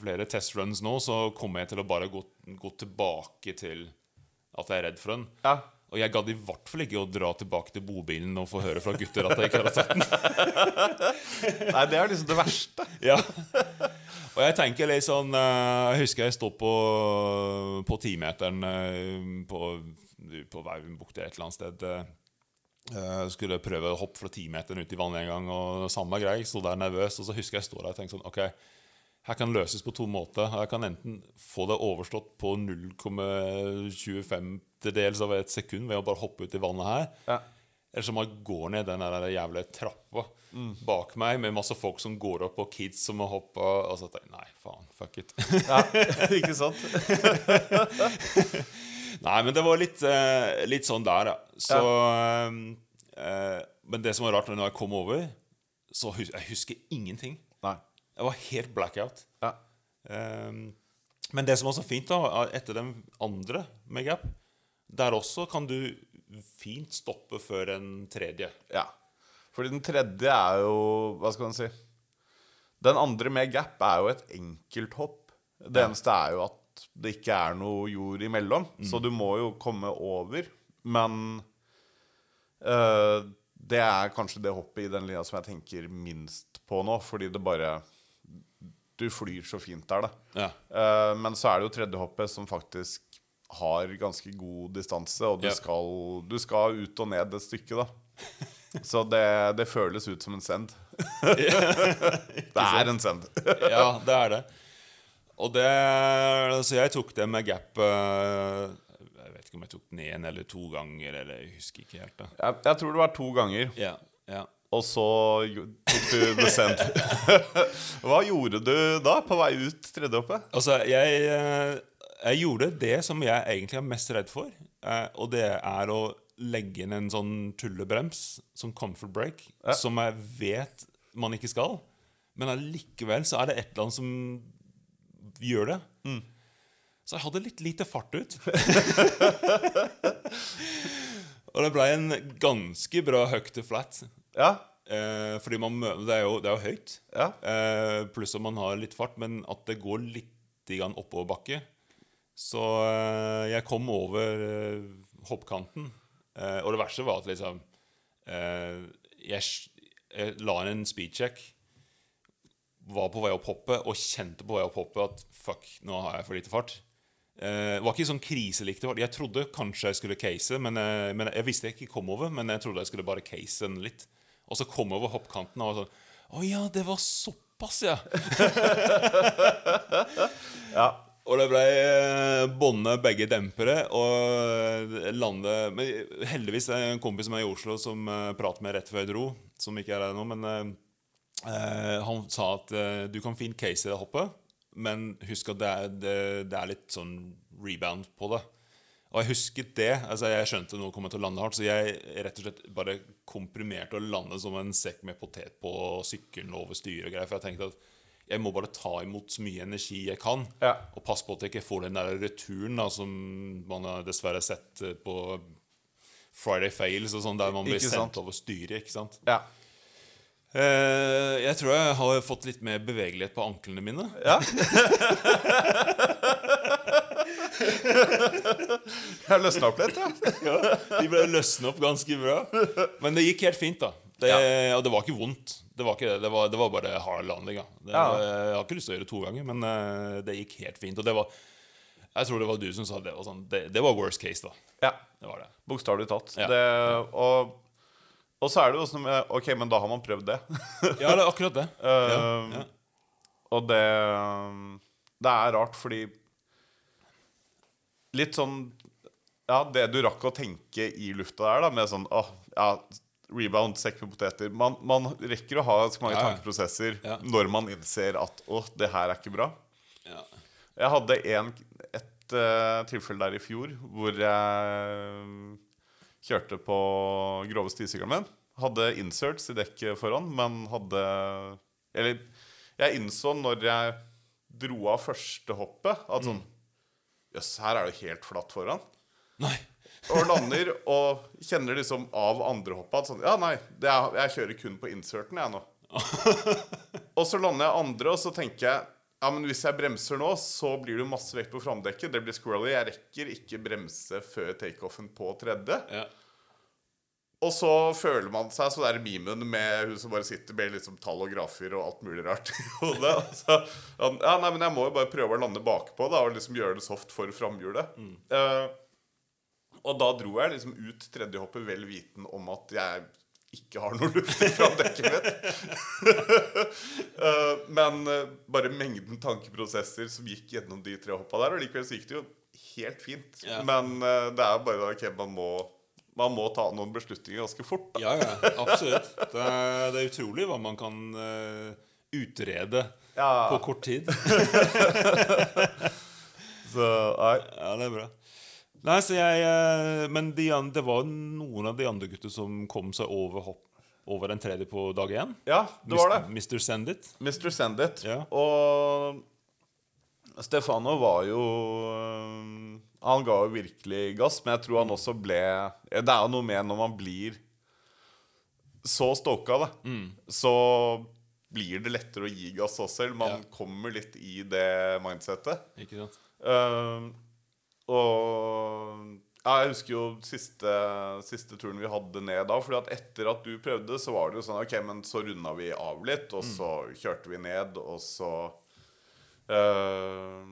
flere testruns nå, så kommer jeg til å bare gå, gå tilbake til at jeg er redd for den. Ja. Og jeg gadd i hvert fall ikke å dra tilbake til bobilen og få høre fra gutter at jeg ikke hadde tatt den. Nei, det er liksom det verste. Ja. Og jeg tenker litt sånn eh, Jeg husker jeg står på, på timeteren på, på Vauvenbukt et eller annet sted. Eh, skulle prøve å hoppe fra timeteren ut i vannet en gang, og samme greie. Sto der nervøs, og så husker jeg står der og tenker sånn OK, her kan løses på to måter. Jeg kan enten få det overstått på 0,25 dels av et sekund ved å bare hoppe ut i vannet her. Ja. Eller så må jeg gå ned den der jævla trappa bak meg med masse folk som går opp, og kids som må hoppe. Og så tenker jeg nei, faen, fuck it. ja. ikke sant? nei, men det var litt, eh, litt sånn der, ja. Så eh, eh, Men det som var rart, når jeg kom over, så hus jeg husker ingenting. Nei. Jeg var helt blackout. Ja. Um, men det som var så fint, da, etter den andre med gap, der også kan du fint stoppe før en tredje. Ja. Fordi den tredje er jo Hva skal man si? Den andre med gap er jo et enkelt hopp. Det eneste er jo at det ikke er noe jord imellom. Så du må jo komme over. Men eh, det er kanskje det hoppet i den linja som jeg tenker minst på nå, fordi det bare Du flyr så fint der, da. Ja. Uh, men så er det jo tredje hoppet som faktisk har ganske god distanse, og du, Ja. skal, du skal ut og ned et stykke, da. Så det, det føles ut som en send. det er en send. ja, det er det. Og det Så jeg tok det med gap eh, Jeg vet ikke om jeg tok den én eller to ganger, eller jeg husker ikke helt. da Jeg, jeg tror det var to ganger, Ja, ja. og så tok du send. Hva gjorde du da, på vei ut tredje hoppet? Altså, jeg, eh, jeg gjorde det som jeg egentlig er mest redd for, eh, og det er å legge inn en sånn tullebrems som comfort break, Ja. som jeg vet man ikke skal, men allikevel så er det et eller annet som gjør det. Så jeg hadde litt lite fart ut. og det ble en ganske bra høy til flat. Ja. Eh, fordi man, det, er jo, det er jo høyt. Ja. Eh, pluss at man har litt fart, men at det går litt oppoverbakke. Så eh, jeg kom over eh, hoppkanten. Eh, og det verste var at liksom eh, jeg, jeg la inn en speedcheck. Var på vei opp hoppet og kjente på vei opp hoppet at fuck, nå har jeg for lite fart. Eh, det var ikke sånn kriselikt. Jeg trodde kanskje jeg skulle case, men, jeg, men jeg visste jeg ikke kom over. Men jeg trodde jeg skulle bare case den litt. Og så kom jeg over hoppkanten og var sånn Å ja, det var såpass, ja. ja. Og det ble eh, bånde begge dempere og eh, lande Men heldigvis er det en kompis som er i Oslo, som prater med rett før jeg dro, som ikke er her nå, men eh, han sa at uh, du kan fint case det hoppet, men husk at det er, det, det er litt sånn rebound på det. Og jeg husket det. altså Jeg skjønte noe kom til å lande hardt, så jeg rett og slett bare komprimerte og landet som en sekk med potet på sykkelen over styret og greier. For jeg tenkte at jeg må bare ta imot så mye energi jeg kan. Ja. Og passe på at jeg ikke får den der returen da, som man har dessverre sett eh, på Friday Fails og sånn, der man blir sendt over styret. ikke sant? Ja. Eh, jeg tror jeg har fått litt mer bevegelighet på anklene mine. ja. Jeg har løsna opp litt, ja. Ja, de ble løsnet opp ganske bra. Men det gikk helt fint, da. Det, Og det var ikke vondt. Det var, ikke det. Det, var, det var bare hard landing. Ja. Det, Ja. Jeg har ikke lyst til å gjøre det to ganger, men eh, det gikk helt fint. Og det var Jeg tror det var du som sa det var sånn Det, det var worst case, da. Ja, Det var det. bokstavelig talt. Ja. Det, og, og så er det jo sånn med Ok, men da har man prøvd det. Ja, det er akkurat det. Ja, Um, ja. Og det Det er rart, fordi Litt sånn Ja, det du rakk å tenke i lufta der, da, med sånn åh, ja, rebound, sekk med poteter man, man rekker å ha så mange Ja, ja. tankeprosesser Ja. når man innser at åh, det her er ikke bra. Ja. Jeg hadde en, et uh, tilfelle der i fjor hvor jeg kjørte på grove stisykkelen min. Hadde inserts i dekket foran, men hadde Eller jeg innså når jeg dro av første hoppet, at sånn Jøss, her er det helt flatt foran. Nei. Og lander og kjenner liksom av andre hoppet at sånn Ja, nei, er, jeg kjører kun på inserten, jeg nå. og så lander jeg andre, og så tenker jeg ja, men hvis jeg bremser nå, så blir det masse vekt på framdekket. Det blir squirrely. Jeg rekker ikke bremse før takeoffen på tredje. Ja. Og så føler man seg så der memen med hun som bare sitter med liksom tall og grafer og alt mulig rart i hodet. Så, ja, nei, men jeg må jo bare prøve å lande bakpå da, og liksom gjøre det soft for framhjulet. Eh, og da dro jeg liksom ut tredje hoppet vel viten om at jeg ikke har noe luft fra dekket mitt. Eh, men eh, bare mengden tankeprosesser som gikk gjennom de tre hoppa der, og likevel så gikk det jo helt fint. Ja. Men eh, det er bare ok, man må, man må ta noen beslutninger ganske fort. Da. Ja, ja, absolutt. Det er, det er utrolig hva man kan utrede Ja. på kort tid. Så, nei. Ja, det er bra. Nei, så jeg eh, Men de, det var noen av de andre gutta som kom seg over hopp over en tredje på dag én. Ja, det var det. Mr. Send It. Mr. Send It. Ja. Og Stefano var jo øh, Han ga jo virkelig gass, men jeg tror han også ble Det er jo noe med når man blir så stoka, da, Mm. så blir det lettere å gi gass også selv. Man Ja. kommer litt i det mindsettet. Ikke sant? Uh, og ja, jeg husker jo siste, siste turen vi hadde ned da. Fordi at etter at du prøvde, så var det jo sånn Ok, men så runda vi av litt, og så kjørte vi ned, og så uh,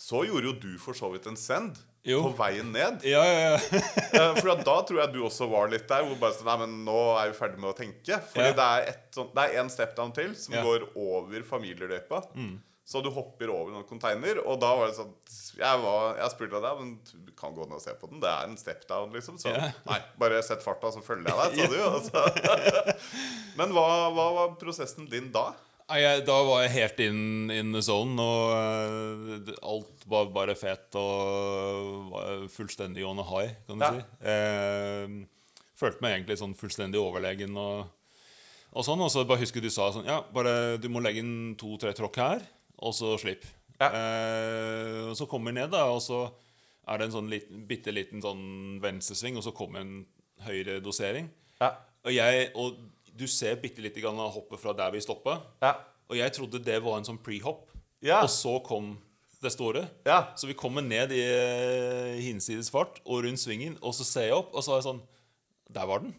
Så gjorde jo du for så vidt en send Jo. på veien ned. Ja, ja, ja. Uh, for da tror jeg du også var litt der. Hvor bare sånn Nei, men nå er vi ferdig med å tenke. Fordi Ja. det er et sånn, Det er en step down til som Ja. går over familieløypa. Mm. Så du hopper over noen container, og da var det sånn Jeg, var, jeg spurte deg men du kan gå ned og se på den. Det er en step down, liksom. Så yeah. nei, bare sett farta, så følger jeg deg, sa du. Altså. Men hva, hva var prosessen din da? Jeg, da var jeg helt in, in the zone, og eh, alt var bare fett og var fullstendig on a high, kan du Ja. si. Eh, følte meg egentlig sånn fullstendig overlegen og, og sånn. Og så bare husker du sa sånn Ja, bare du må legge inn to-tre tråkk her, og så slipp. Ja. Eh, og så kommer vi ned, da, og så er det en sånn liten, bitte liten sånn venstresving, og så kommer en høyere dosering. Ja. Og, jeg, og du ser bitte lite grann av hoppet fra der vi stoppa. Ja. Og jeg trodde det var en sånn pre-hopp. Ja. Og så kom det store. Ja. Så vi kommer ned i eh, hinsides fart og rundt svingen, og så ser jeg opp, og så er jeg sånn Der var den.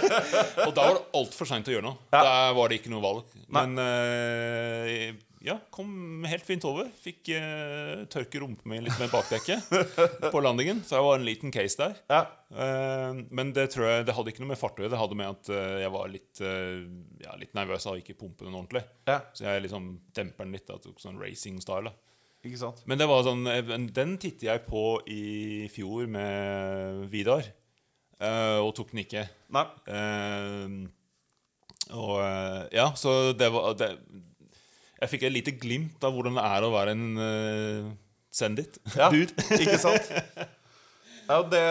og da var det altfor seint å gjøre noe. Ja. Der var det ikke noe valg. Nei. Men eh, ja, kom helt fint over. Fikk uh, tørke rumpa mi litt med bakdekket på landingen. Så det var en liten case der. Ja. Uh, men det tror jeg Det hadde ikke noe med fart å gjøre. Det hadde med at uh, jeg var litt, ja, litt nervøs av ikke pumpe den ordentlig. ja. Så jeg liksom demper den litt. Da, tok sånn racing-style. Ikke sant? Men det var sånn, den tittet jeg på i fjor med Vidar, og tok den ikke. Nei. Og ja, så det var det, Jeg fikk et lite glimt av hvordan det er å være en uh, send-it. Ja, ikke sant? Ja, det,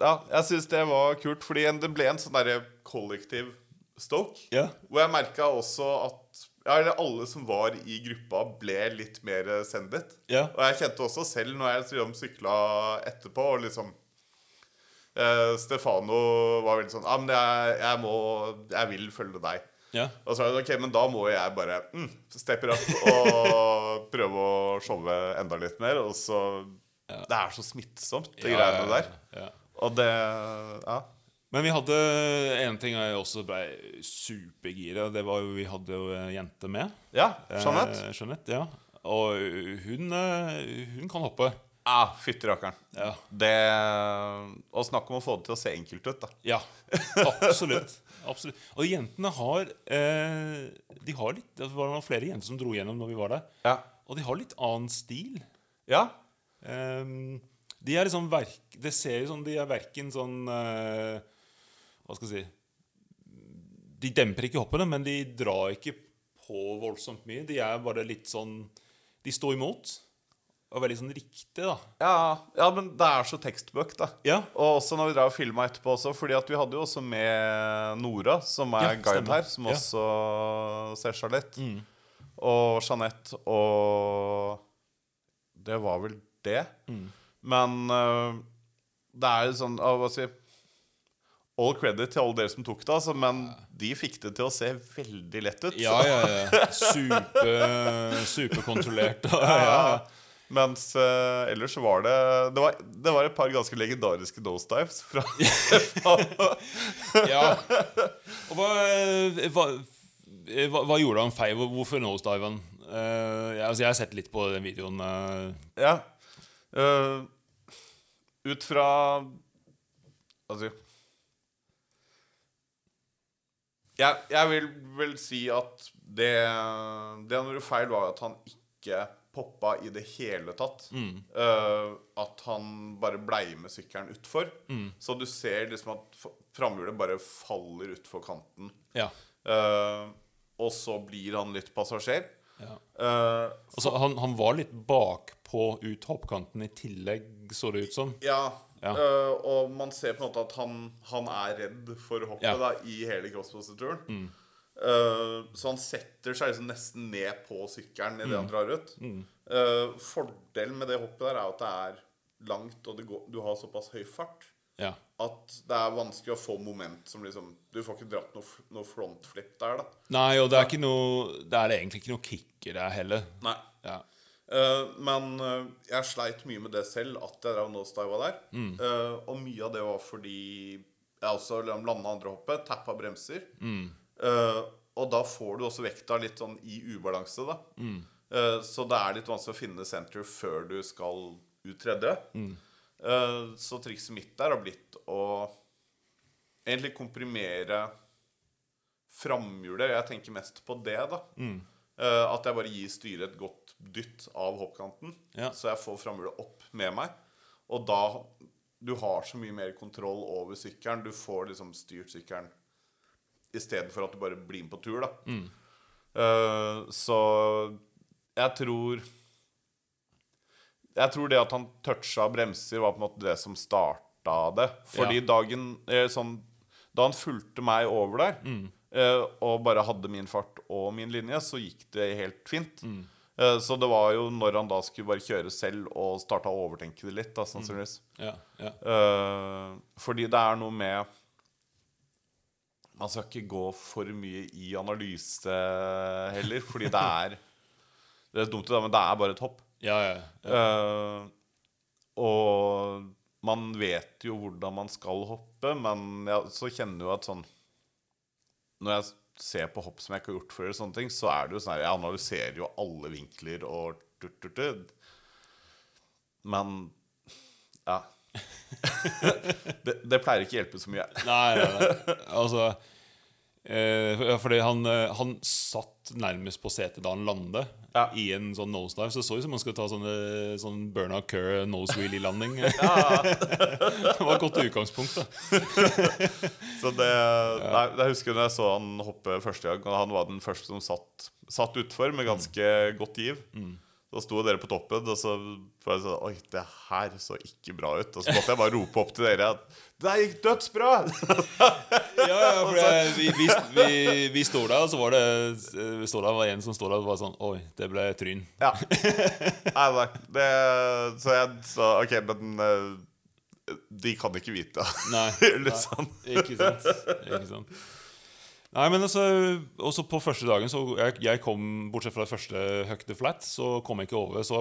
ja jeg syns det var kult, fordi det ble en sånn derre kollektiv stoke. Ja. Hvor jeg merka også at ja, alle som var i gruppa, ble litt mer sendet. Ja. Og jeg kjente også selv når jeg liksom sykla etterpå, og liksom eh, Stefano var veldig sånn Ja, men jeg, jeg må Jeg vil følge deg. Ja. Og så er det ok, men da må jeg bare mm, steppe opp og prøve å showe enda litt mer. Og så Det er så smittsomt, de Ja, greiene der. ja. Og det Ja. Men vi hadde en ting jeg også ble supergira. Det var jo vi hadde jo en jente med. Ja, Jeanette. Eh, Jeanette, ja. Og hun, eh, hun kan hoppe. Ah, Fytti rakkeren. Ja. Det Og snakk om å få det til å se enkelt ut, da. Ja, absolutt. Absolutt. Og jentene har eh, De har litt Det var noen flere jenter som dro gjennom når vi var der. Ja. Og de har litt annen stil. Ja. Um, de er liksom verk, Det ser ut som de er verken sånn uh, Hva skal jeg si De demper ikke hoppene, men de drar ikke på voldsomt mye. De er bare litt sånn De står imot. Og veldig sånn riktig, da. ja. Ja, men det er så tekstbøk, da. Ja. Og også når vi drar og filma etterpå også, Fordi at vi hadde jo også med Nora, som er Ja, guide her, som også ser Charlotte. Og Jeanette og Det var vel det. Men uh, det er jo sånn Hva skal jeg si All credit til alle dere som tok det, altså, men de fikk det til å se veldig lett ut. Ja, ja, ja. Super, superkontrollert. Ja, ja. Mens uh, ellers var det det var, det var et par ganske legendariske nosedives fra ja. Og hva, hva, hva, hva gjorde han feil? Hvorfor nose dive han? Uh, jeg, altså, jeg har sett litt på den videoen. Uh. Ja. Uh, ut fra Altså jeg, jeg vil vel si at det Det han gjorde feil, var at han ikke poppa i det hele tatt. Eh, at han bare blei med sykkelen utfor. Så du ser liksom at framhjulet bare faller utfor kanten. Ja. Uh, og så blir han litt passasjer. ja. Uh, Altså, han, han var litt bakpå ut hoppkanten i tillegg, så det ut som. Ja, Ja. og man ser på en måte at han, han er redd for hoppet da, i hele crossposituren. Uh, så han setter seg liksom nesten ned på sykkelen idet han drar ut. Uh, fordelen med det hoppet der er at det er langt, og det går, du har såpass høy fart Ja. at det er vanskelig å få moment som liksom Du får ikke dratt noe, noe frontflip der, da. Nei, og det er, ikke noe, det er egentlig ikke noe kicker der heller. Nei. Ja. Uh, men eh, jeg sleit mye med det selv, at jeg drev nosediva der. Eh, og mye av det var fordi jeg også landa andre hoppet, tappa bremser. Eh, og da får du også vekta litt sånn i ubalanse, da. Eh, så det er litt vanskelig å finne center før du skal ut tredje. Eh, så trikset mitt der har blitt å egentlig komprimere framhjulet. Jeg tenker mest på det, da. Eh, at jeg bare gir styret et godt dytt av hoppkanten, Ja. så jeg får framhjulet opp med meg. Og da Du har så mye mer kontroll over sykkelen. Du får liksom styrt sykkelen istedenfor at du bare blir med på tur, da. Eh, så jeg tror Jeg tror det at han toucha bremser, var på en måte det som starta det. Fordi Ja. dagen eh, sånn, Da han fulgte meg over der, eh, og bare hadde min fart og min linje, så gikk det helt fint. Eh, så det var jo når han da skulle bare kjøre selv og starta å overtenke det litt, da, sannsynligvis. Ja, ja. Eh, fordi det er noe med Man skal ikke gå for mye i analyse heller, fordi det er Det er dumt, det, men det er bare et hopp. ja, ja, ja. Uh, og man vet jo hvordan man skal hoppe, men jeg så kjenner jo at sånn Når jeg ser på hopp som jeg ikke har gjort før, eller sånne ting, så er det jo sånn her Jeg analyserer jo alle vinkler og tut, tut, tut. Men ja. det, det pleier ikke å hjelpe så mye. Nei, nei, nei. Altså eh, Fordi han, eh, han satt nærmest på setet da han landet Ja. i en sånn nosedive. Så det så ut som han skulle ta sånne, sånn Bernard Kerr nose wheelie-landing. det var et godt utgangspunkt, da. Så det, nei, jeg husker når jeg så han hoppe første gang, han var den første som satt, satt utfor med ganske godt giv. Så sto dere på toppen, og så var jeg sånn Oi, det her så ikke bra ut. Og så måtte jeg bare rope opp til dere at det gikk dødsbra! Ja, ja, for jeg, vi, vi, vi, vi står der, og så var det vi stod der, var en som står der og var sånn Oi, det ble tryn. Ja. Nei, nei. Det, så jeg sa OK, men eh, de kan ikke vite. Nei, Litt sånn. Ikke sant. Ikke sant. Nei, men altså, også på første dagen så jeg, jeg kom, Bortsett fra det første Huck the Flat, så kom jeg ikke over. Så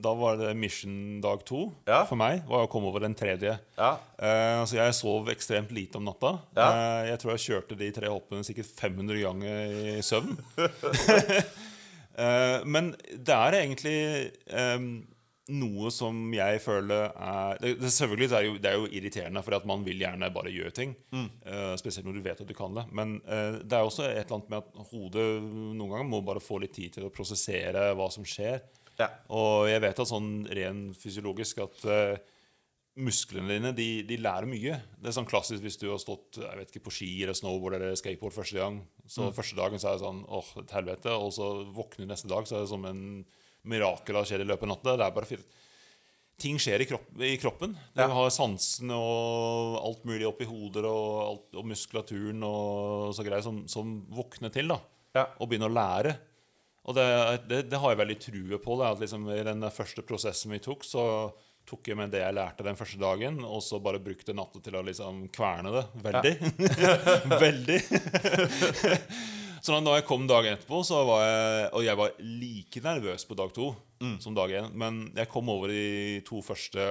da var det mission dag to Ja. for meg. Var å komme over den tredje. Ja. Eh, altså Jeg sov ekstremt lite om natta. Ja. Eh, jeg tror jeg kjørte de tre hoppene sikkert 500 ganger i søvn. Eh, men det er egentlig eh, noe som jeg føler er det, det, Selvfølgelig er, jo, det er jo irriterende, for at man vil gjerne bare gjøre ting. eh, spesielt når du vet at du kan det. Men uh, det er også et eller annet med at hodet noen ganger må bare få litt tid til å prosessere hva som skjer. Ja. Og jeg vet at sånn ren fysiologisk at uh, musklene dine de, de lærer mye. Det er sånn klassisk hvis du har stått jeg vet ikke, på ski eller snowboard eller skateboard første gang. Så første dagen så er det sånn åh, et helvete. Og så våkner du neste dag, så er det som en mirakel har skjedd i løpet av natta. Det er bare. Ting skjer i, kropp, i kroppen. Du Ja. har sansene og alt mulig oppi hodet og, alt, og muskulaturen og så greier som, som våkner til. da Ja. Og begynner å lære. Og det, det, det har jeg veldig true på. Det, at liksom I den første prosessen vi tok, så tok jeg med det jeg lærte den første dagen, og så bare brukte natta til å liksom kverne det. Veldig. veldig. så da jeg kom dagen etterpå, så var jeg Og jeg var like nervøs på dag to som dag én, men jeg kom over de to første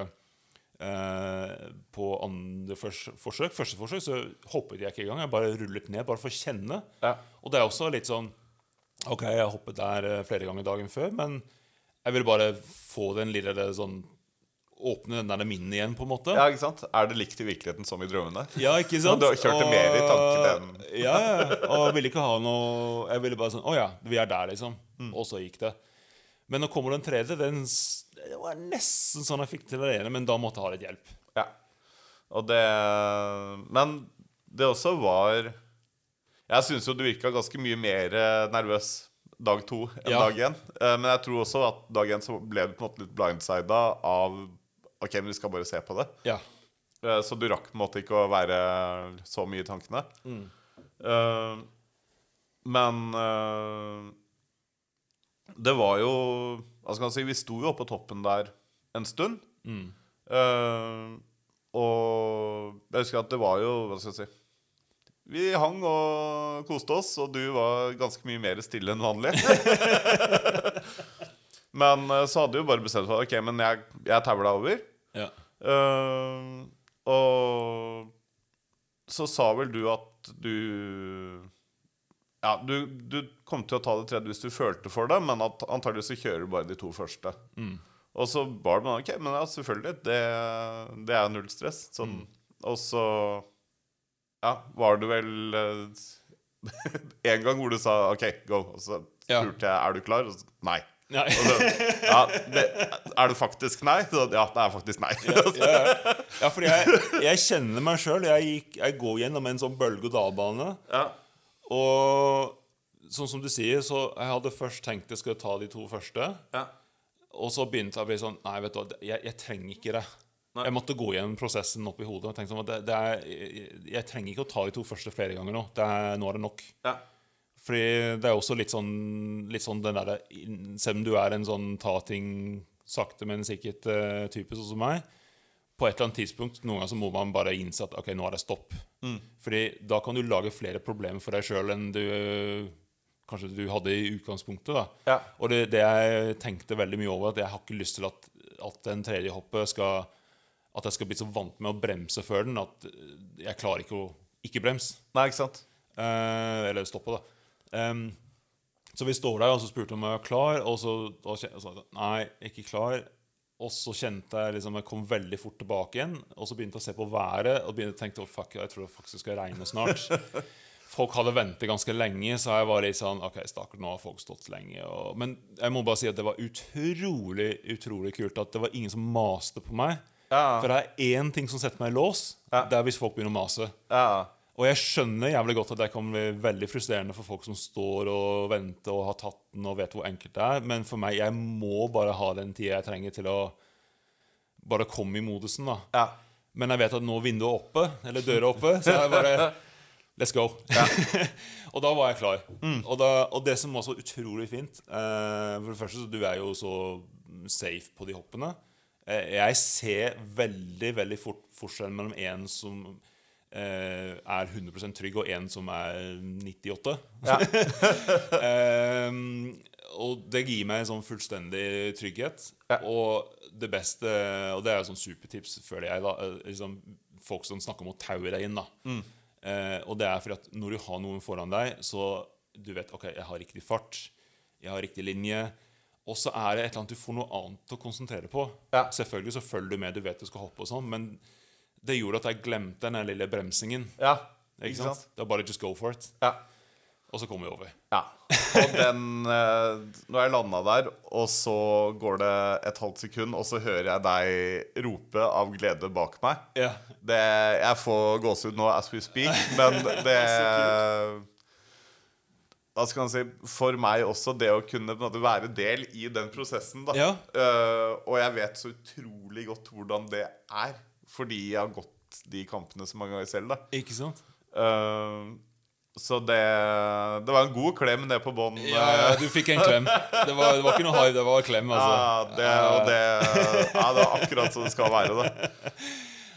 eh, på andre fors- forsøk. Første forsøk så hoppet jeg ikke engang. Jeg bare rullet ned, bare for å kjenne. Ja. Og det er også litt sånn Ok, jeg hoppet der eh, flere ganger dagen før, men jeg vil bare få den lille sånn Åpne den der minnen igjen, på en måte. ja, ikke sant? Er det likt i virkeligheten som i drømmene? Ja, ikke sant? Du kjørte mer i tanken enn- Ja, ja. Og jeg ville ikke ha noe Jeg ville bare sånn Å ja, vi er der, liksom. Mm. Og så gikk det. Men nå kommer den tredje. Den, det var nesten sånn jeg fikk til det ene, men da måtte jeg ha litt hjelp. Ja. Og det Men det også var Jeg syns jo du virka ganske mye mer eh, nervøs dag to enn Ja. dag én. Eh, Men jeg tror også at dag én så ble du på en måte litt blindsida av OK, men vi skal bare se på det. Ja. Eh, Så du rakk på en måte ikke å være så mye i tankene. Eh, men eh, det var jo Hva skal man si Vi sto jo oppe på toppen der en stund. Mm. og jeg husker at det var jo Hva skal jeg si Vi hang og koste oss, og du var ganske mye mer stille enn vanlig. men så hadde vi jo bare bestemt for Ok, men jeg, jeg tavla over. Ja. Uh, og så sa vel du at du Ja, du, du kom til å ta det tredje hvis du følte for det, men at antageligvis så kjører du bare de to første. Og så var det OK, men ja, selvfølgelig. Det, det er null stress. Sånn. Og så Ja, var det vel eh, en gang hvor du sa OK, go. Og så Ja. spurte jeg er du klar, og så nei. Så, ja, det, er det faktisk nei? Så, ja, det er faktisk nei. ja, ja. ja, for jeg, jeg kjenner meg sjøl. Jeg, jeg går gjennom en sånn bølge-og-dal-bane. Ja. Og sånn som du sier, så jeg hadde først tenkt jeg skulle ta de to første. Ja. Og så begynte jeg å bli sånn Nei, vet du jeg, jeg trenger ikke det. Nei. Jeg måtte gå gjennom prosessen oppi hodet. Og tenkte sånn at det, det er, jeg, trenger ikke å ta de to første flere ganger nå. Det er, nå er det nok. Ja. Fordi det er også litt sånn, litt sånn den derre Selv om du er en sånn ta ting sakte, men sikkert eh, type sånn som meg, på et eller annet tidspunkt noen ganger så må man bare innse at ok, nå er det stopp. Fordi da kan du lage flere problemer for deg sjøl enn du kanskje du hadde i utgangspunktet. da. Ja. Og det, det jeg tenkte veldig mye over, at jeg har ikke lyst til at, at den tredje hoppet skal At jeg skal bli så vant med å bremse før den at jeg klarer ikke å ikke bremse. Nei, ikke sant? Eh, eller stoppe, da. Em, så vi står der, og så spurte hun om jeg var klar, og så sa jeg nei, ikke klar. Og så kjente jeg liksom Jeg kom veldig fort tilbake igjen, og så begynte jeg å se på været og begynte å tenke oh, fuck, jeg tror det faktisk skal regne snart. Folk hadde ventet ganske lenge, så jeg var litt sånn OK, stakkar, nå har folk stått lenge. Og, men jeg må bare si at det var utrolig, utrolig kult at det var ingen som maste på meg. Ja. For det er én ting som setter meg i lås. Ja. Det er hvis folk begynner å mase. Ja. Og jeg skjønner jævlig godt at det kan bli veldig frustrerende for folk som står og venter og har tatt den og vet hvor enkelt det er, men for meg, jeg må bare ha den tida jeg trenger til å bare komme i modusen, da. Ja. Men jeg vet at nå er vinduet oppe, eller døra oppe, så jeg bare Let's go. og da var jeg klar. Og, da, og det som var så utrolig fint eh, For det første, så du er jo så safe på de hoppene. Eh, jeg ser veldig, veldig fort forskjellen mellom en som er 100% trygg, og en som er 98. Ja. Ehm, og det gir meg en sånn fullstendig trygghet. Ja. Og det beste Og det er jo sånn supertips, føler jeg. da eh, liksom, Folk som snakker om å taue deg inn. da Eh, Og det er fordi at når du har noen foran deg, så du vet ok, jeg har riktig fart, jeg har riktig linje. og så er det et eller annet du får noe annet å konsentrere på. Ja. Selvfølgelig så følger du med, du vet du skal hoppe og sånn, men det gjorde at jeg glemte den lille bremsingen. Ja, Ikke sant? Det var bare just go for it. Ja. Og så kom vi over. ja. Og den Nå Når jeg landa der, og så går det et halvt sekund, og så hører jeg deg rope av glede bak meg Ja. det, Jeg får gåsehud nå as we speak, men det Hva skal man si For meg også, det å kunne være del i den prosessen, da. Ja. uh, og jeg vet så utrolig godt hvordan det er, fordi jeg har gått de kampene så mange ganger selv, da. Ikke sant? Uh, så det, det var en god klem ned på bånn. Ja, ja, du fikk en klem. Det var, det var ikke noe hive, det var klem. Ja, altså. det, og det, ja, det er akkurat som det skal være. Da.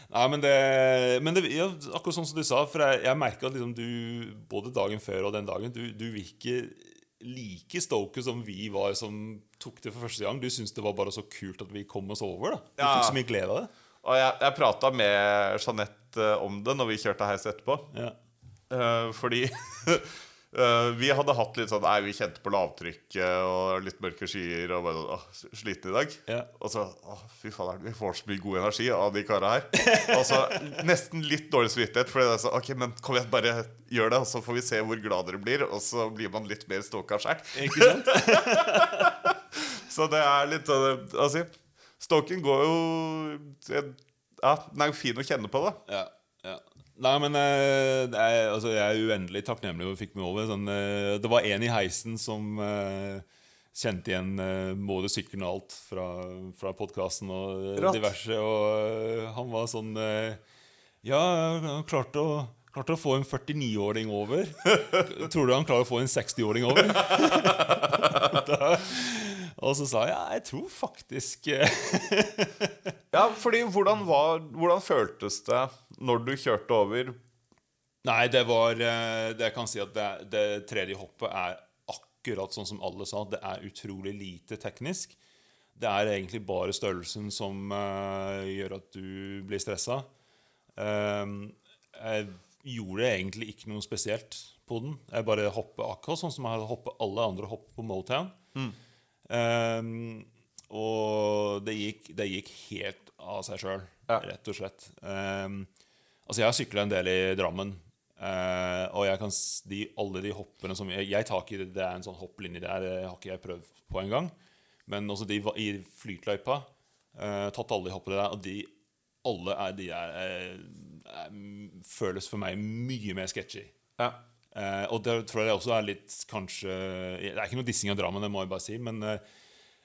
Nei, men det, men det ja, Akkurat sånn som du sa, for jeg, jeg merka at liksom du både dagen før og den dagen Du, du virker like stoke som vi var som tok det for første gang. Du syntes det var bare så kult at vi kom oss over. da Du Ja. fikk så mye glede av det. Og jeg, jeg prata med Jeanette eh, om det når vi kjørte heis etterpå. Ja. Uh, fordi uh, vi hadde hatt litt sånn Nei, vi kjente på lavtrykket og litt mørke skyer og bare åh, sliten i dag. Ja. Og så å, Fy fader, vi får så mye god energi av de kara her. og så nesten litt dårlig samvittighet, for det er sånn Ok, men kom igjen, bare gjør det, og så får vi se hvor glad dere blir. Og så blir man litt mer stoka sjæl. Så det er litt sånn Altså, stoking går jo Ja, den er jo fin å kjenne på, da. Ja, ja. Nei, men eh, det er, altså, jeg er uendelig takknemlig for at du fikk meg over. Sånn, eh, det var en i heisen som eh, kjente igjen eh, både sykkelen og alt fra, fra podkasten og eh, Rått. diverse. Og eh, han var sånn eh, Ja, han klarte å, klarte å få en 49-åring over. Tror du han klarer å få en 60-åring over? da, og så sa jeg ja, jeg tror faktisk Ja, fordi hvordan, var, hvordan føltes det når du kjørte over? Nei, det var eh, Det jeg kan si at det, det tredje hoppet er akkurat sånn som alle sa. Det er utrolig lite teknisk. Det er egentlig bare størrelsen som uh, gjør at du blir stressa. Ehm, jeg gjorde egentlig ikke noe spesielt på den. Jeg bare hoppet akkurat sånn som jeg hadde hoppet alle andre hopp på Motown. Ehm, og det gikk, det gikk helt av seg sjøl, Ja. rett og slett. Um, altså, jeg har sykla en del i Drammen. Uh, og jeg kan, de, alle de hoppene som Jeg, jeg tar ikke det, er en sånn hopplinje der, det har ikke jeg prøvd på engang. Men også de i flytløypa. Uh, tatt alle de hoppene der, og de alle er, de er, eh, er, føles for meg mye mer sketchy. Ja. Eh, og det tror jeg også er litt kanskje Det er ikke noe dissing av dramaene, det må jeg bare si. Men eh,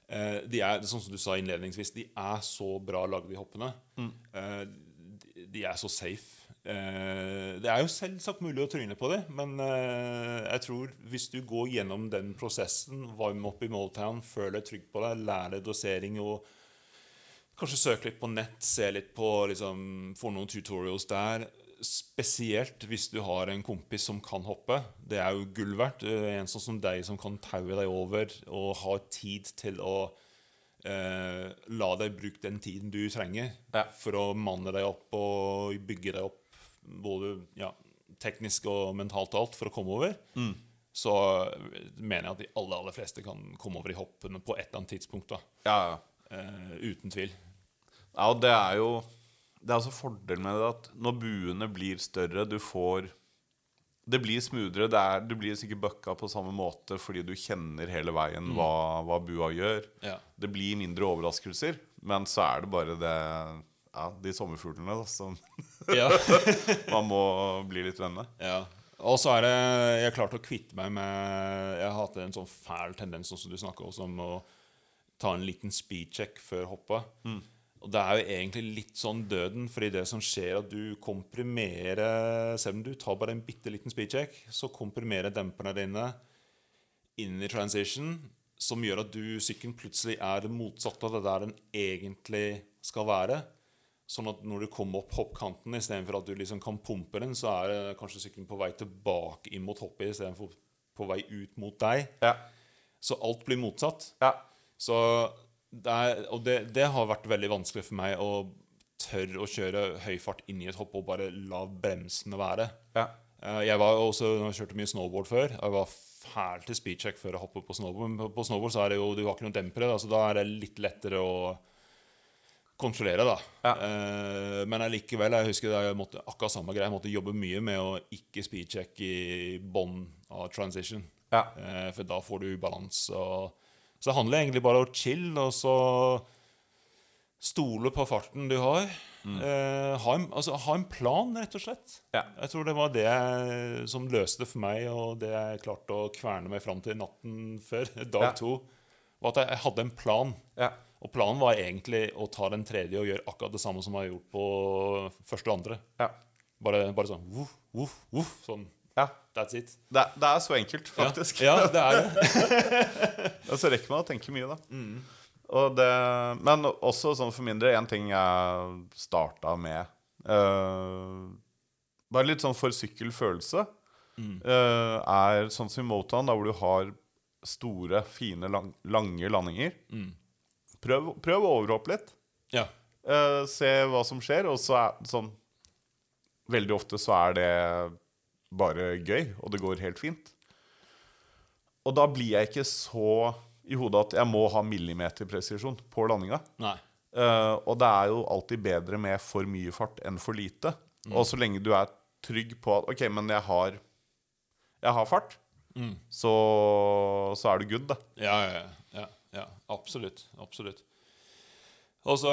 eh, de er, sånn som du sa innledningsvis, de er så bra lagd, de hoppene. Eh, de, de er så safe. Eh, det er jo selvsagt mulig å tryne på det, men eh, jeg tror hvis du går gjennom den prosessen, varme opp i Motown, føler deg trygg på deg, lærer deg dosering og Kanskje søke litt på nett, se litt på liksom, Få noen tutorials der. Spesielt hvis du har en kompis som kan hoppe. Det er jo gull verdt. En sånn som deg som kan taue deg over og har tid til å eh, la deg bruke den tiden du trenger Ja. for å manne deg opp og bygge deg opp både ja, teknisk og mentalt og alt for å komme over. Så mener jeg at de aller, aller fleste kan komme over i hoppene på et eller annet tidspunkt. da Ja, ja. Eh, uten tvil. Ja, og det er jo Det er også fordelen med det at når buene blir større, du får Det blir smoothere. Det er, du blir sikkert bucka på samme måte fordi du kjenner hele veien hva, hva bua gjør. Ja. Det blir mindre overraskelser, men så er det bare det Ja, de sommerfuglene da, som Ja. man må bli litt venn med. ja. Og så er det Jeg klarte å kvitte meg med Jeg har hatt en sånn fæl tendens sånn som du snakka om, å ta en liten speedcheck før hoppet. Og det er jo egentlig litt sånn døden, fordi det som skjer, er at du komprimerer Selv om du tar bare en bitte liten speedcheck, så komprimerer demperne dine inn i transition, som gjør at du sykkelen plutselig er det motsatte av det der den egentlig skal være. Sånn at når du kommer opp hoppkanten, istedenfor at du liksom kan pumpe den, så er kanskje sykkelen på vei tilbake inn mot hoppet istedenfor på vei ut mot deg. Ja. Så alt blir motsatt. Ja. Så det er, og det, det har vært veldig vanskelig for meg å tørre å kjøre høy fart inn i et hopp og bare la bremsene være. Ja. Eh, Jeg var også, jeg kjørte mye snowboard før. Jeg var fæl til speedcheck før jeg hoppet på snowboard. Men på- snowboard så er det jo, du har ikke noen dempere, da, så da er det litt lettere å kontrollere. da. Ja. Eh, men allikevel, jeg husker jeg måtte akkurat samme greie. Jeg måtte jobbe mye med å ikke speedcheck i bånn av transition. Ja. Eh, for da får du ubalanse. Og... Så det handler egentlig bare om å chill, og så stole på farten du har. Eh, ha, en, altså, ha en plan, rett og slett. Ja. Jeg tror det var det som løste for meg, og det jeg klarte å kverne meg fram til natten før, dag Ja. to, var at jeg hadde en plan. Ja. Og planen var egentlig å ta den tredje og gjøre akkurat det samme som jeg har gjort på første og andre. Ja. Bare, bare sånn voff, voff, voff. Sånn. Ja. That's it. Det, det er så enkelt, faktisk. Ja, ja det er det. Og så rekker man å tenke mye, da. Mm. Og det, men også sånn for min del, en ting jeg starta med uh, Bare litt sånn for sykkelfølelse. Mm. Uh, er sånn som i Motown, da hvor du har store, fine, lang, lange landinger. Mm. Prøv, prøv å overhoppe litt. Ja. Uh, se hva som skjer, og så er sånn Veldig ofte så er det bare gøy, og det går helt fint. Og da blir jeg ikke så i hodet at jeg må ha millimeterpresisjon på landinga. Eh, og det er jo alltid bedre med for mye fart enn for lite. Og så lenge du er trygg på at OK, men jeg har, jeg har fart, Mm. så, så er du good, da. Ja, ja, ja, ja, ja. Absolutt. Absolutt. Og så,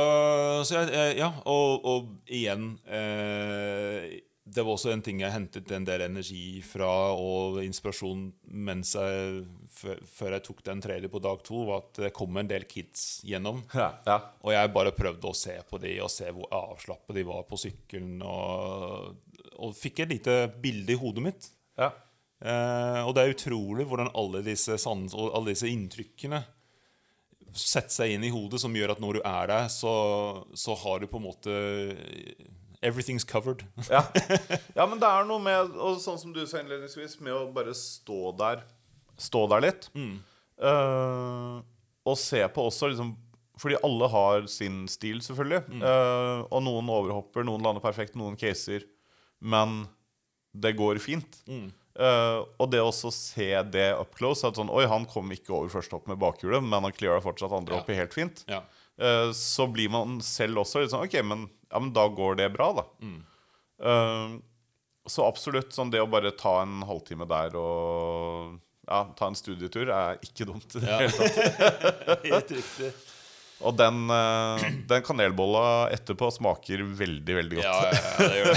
så jeg- Ja, og, og igjen eh, Det var også en ting jeg hentet en del energi fra og inspirasjon mens jeg før, jeg tok den tredje på dag to, var at det kom en del kids gjennom. Ja, ja. Og jeg bare prøvde å se på de og se hvor avslappet de var på sykkelen. Og, og fikk et lite bilde i hodet mitt. ja. Eh, og det er utrolig hvordan alle disse, sans, og alle disse inntrykkene setter seg inn i hodet, som gjør at når du er der, så, så har du på en måte Everything's covered. Ja. ja, men det er noe med Og sånn som du sa innledningsvis, med å bare stå der Stå der litt. Eh, og se på også liksom Fordi alle har sin stil, selvfølgelig. Eh, og noen overhopper, noen lander perfekt, noen caser. Men det går fint. Eh, og det også se det up close At sånn Oi, han kom ikke over første hopp med bakhjulet, men han cleara fortsatt andre Ja. hoppet helt fint. Ja. Eh, så blir man selv også litt sånn Ok, men, ja, men da går det bra, da. Eh, så absolutt sånn det å bare ta en halvtime der og ja, ta en studietur er ikke dumt. i det hele tatt. Helt riktig. Og den, eh, den kanelbolla etterpå smaker veldig, veldig godt. Ja, ja, ja, det gjør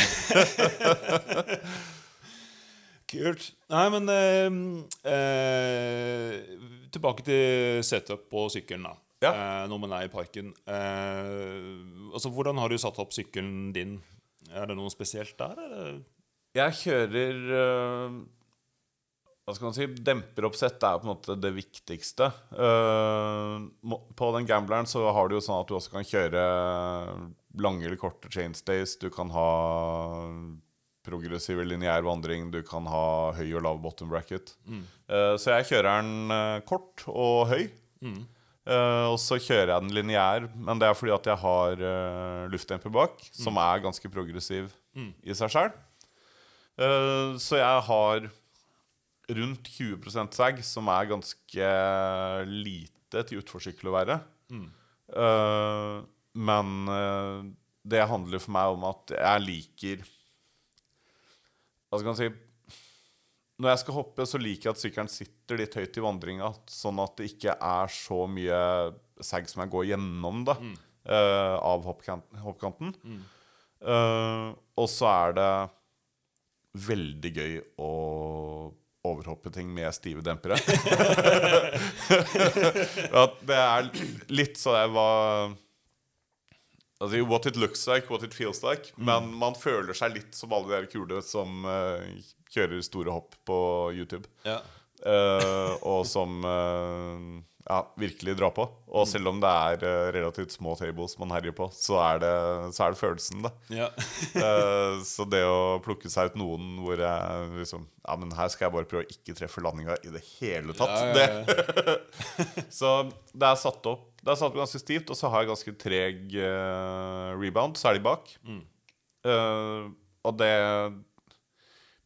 det. Kult. Nei, men eh, eh, Tilbake til setup på sykkelen, da. Ja. Eh, når man er i parken. Eh, altså, Hvordan har du satt opp sykkelen din? Er det noe spesielt der, eller? Jeg kjører eh, Hva skal man si Demperoppsett er på en måte det viktigste. Eh, på den gambleren så har du jo sånn at du også kan kjøre lange eller korte chainstays. Du kan ha progressiv lineær vandring. Du kan ha høy og lav bottom bracket. Eh, så jeg kjører den eh, kort og høy. Eh, og så kjører jeg den lineær, men det er fordi at jeg har uh, luftdemper bak, som er ganske progressiv i seg sjøl. så jeg har rundt 20% sag, som er ganske lite til utforsykkel å være. Eh, men eh, det handler for meg om at jeg liker Hva skal man si Når jeg skal hoppe, så liker jeg at sykkelen sitter litt høyt i vandringa, sånn at det ikke er så mye sag som jeg går gjennom da, eh, av hoppkanten. hoppkanten. Eh, og så er det veldig gøy å overhoppe ting med stive dempere. Det er litt så jeg var Altså, What it looks like, what it feels like. Men man føler seg litt som alle de kule som eh, kjører store hopp på YouTube. Ja. Uh, og som uh, ja, virkelig drar på. Og selv om det er uh, relativt små tables man herjer på, så er det, så er det følelsen, da. ja. Så det å plukke seg ut noen hvor jeg liksom Ja, men her skal jeg bare prøve å ikke treffe landinga i det hele tatt. Ja, ja. Det. Så det er satt opp Det er satt opp ganske stivt, og så har jeg ganske treg rebound, særlig bak. Mm. Og det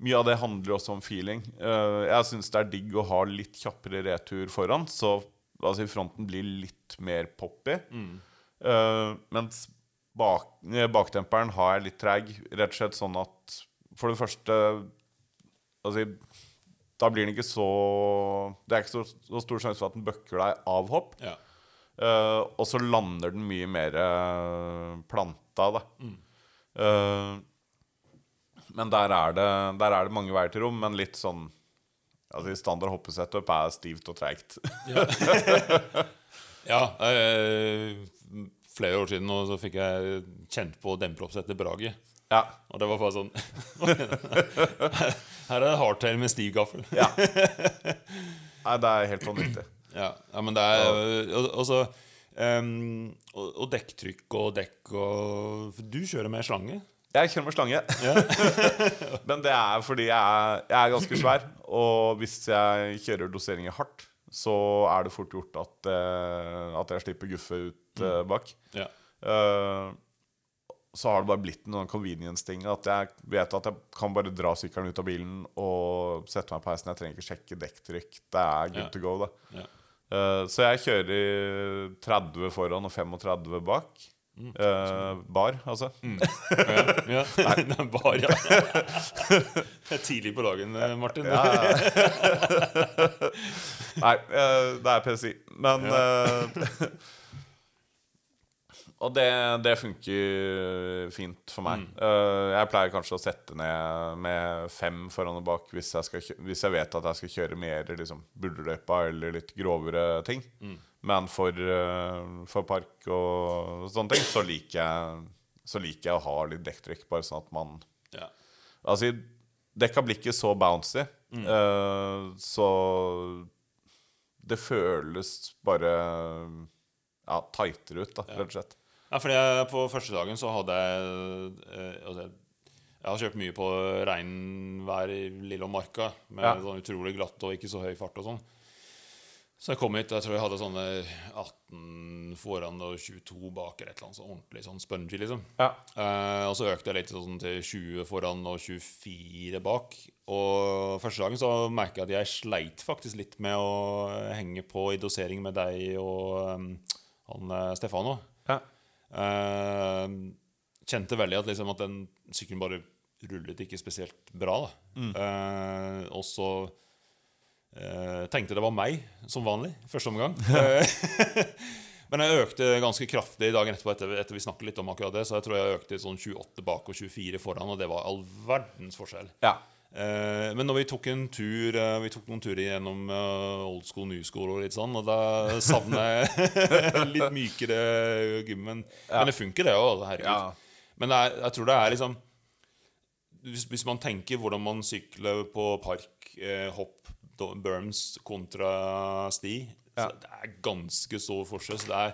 mye av det handler også om feeling. Eh, jeg syns det er digg å ha litt kjappere retur foran, så altså, fronten blir litt mer poppy. Eh, mens bak, eh, bakdemperen har jeg litt treg, rett og slett sånn at for det første Altså, da blir den ikke så Det er ikke så, så stor sjanse for at den bøkker deg av hopp. Ja. Uh, og så lander den mye mer planta, da. Eh, men der er, det, der er det mange veier til rom, men litt sånn Altså i Standard hoppesetup er stivt og treigt. Ja, eh, flere år siden nå så fikk jeg kjent på demperoppsettet Brage. ja. Og det var bare sånn Her er det hardtail med stiv gaffel. ja. Nei, det er helt vanvittig. Ja, ja, men det er Og, og så ehm, og, og dekktrykk og dekk og for Du kjører med slange? Jeg kjører med slange. Men det er fordi jeg er, jeg er ganske svær. Og hvis jeg kjører doseringer hardt, så er det fort gjort at, uh, at jeg slipper guffe ut uh, bak. Ja. Uh, så har det bare blitt noen convenience-ting. At jeg vet at jeg kan bare dra sykkelen ut av bilen og sette meg på heisen. Jeg trenger ikke sjekke dekktrykk. Det er good Ja. to go. Ja. Så jeg kjører 30 foran og 35 bak. Mm. Eh, bar, altså. ja, ja. Det er bar, ja. Det er tidlig på dagen, eh, Martin. Nei, eh, det er PSI. Men eh, Og det, det funker fint for meg. Eh, jeg pleier kanskje å sette ned med fem foran og bak hvis jeg, skal, hvis jeg vet at jeg skal kjøre mer liksom, burdeløypa eller litt grovere ting. Men for, eh, for park og sånne ting så liker jeg, så liker jeg å ha litt dekktrykk, bare sånn at man Ja. Altså, dekka blir ikke så bouncy, eh, så det føles bare ja, tightere ut, da, rett og slett. Ja, fordi jeg, På første dagen så hadde jeg eh, altså, Jeg har kjørt mye på regnvær i Lillemarka med Ja. sånn utrolig glatt og ikke så høy fart og sånn. Så jeg kom hit, jeg tror jeg hadde sånne 18 foran og 22 bak eller et eller annet sånn ordentlig sånn spongy, liksom. Ja. Eh, og så økte jeg litt sånn til 20 foran og 24 bak. Og første dagen så merka jeg at jeg sleit faktisk litt med å henge på i dosering med deg og um, han eh, Stefano. Ja. Eh, kjente veldig at, liksom, at den sykkelen bare rullet ikke spesielt bra. Da. Eh, og så eh, tenkte det var meg, som vanlig, første omgang. Eh, Men jeg økte ganske kraftig dagen etterpå, etter, etter vi snakket litt om akkurat det. Så jeg tror jeg økte sånn 28 bak og 24 foran, og det var all verdens forskjell. ja. Eh, men når vi tok en tur Vi tok noen turer gjennom eh, old school, new school og litt sånn, og da savner jeg litt mykere gymmen. Men, men det funker, det òg. Herregud. Ja. Men er, jeg tror det er liksom hvis, hvis man tenker hvordan man sykler på park, hopp, berms kontra sti, Ja. det er ganske stor forskjell. Så det er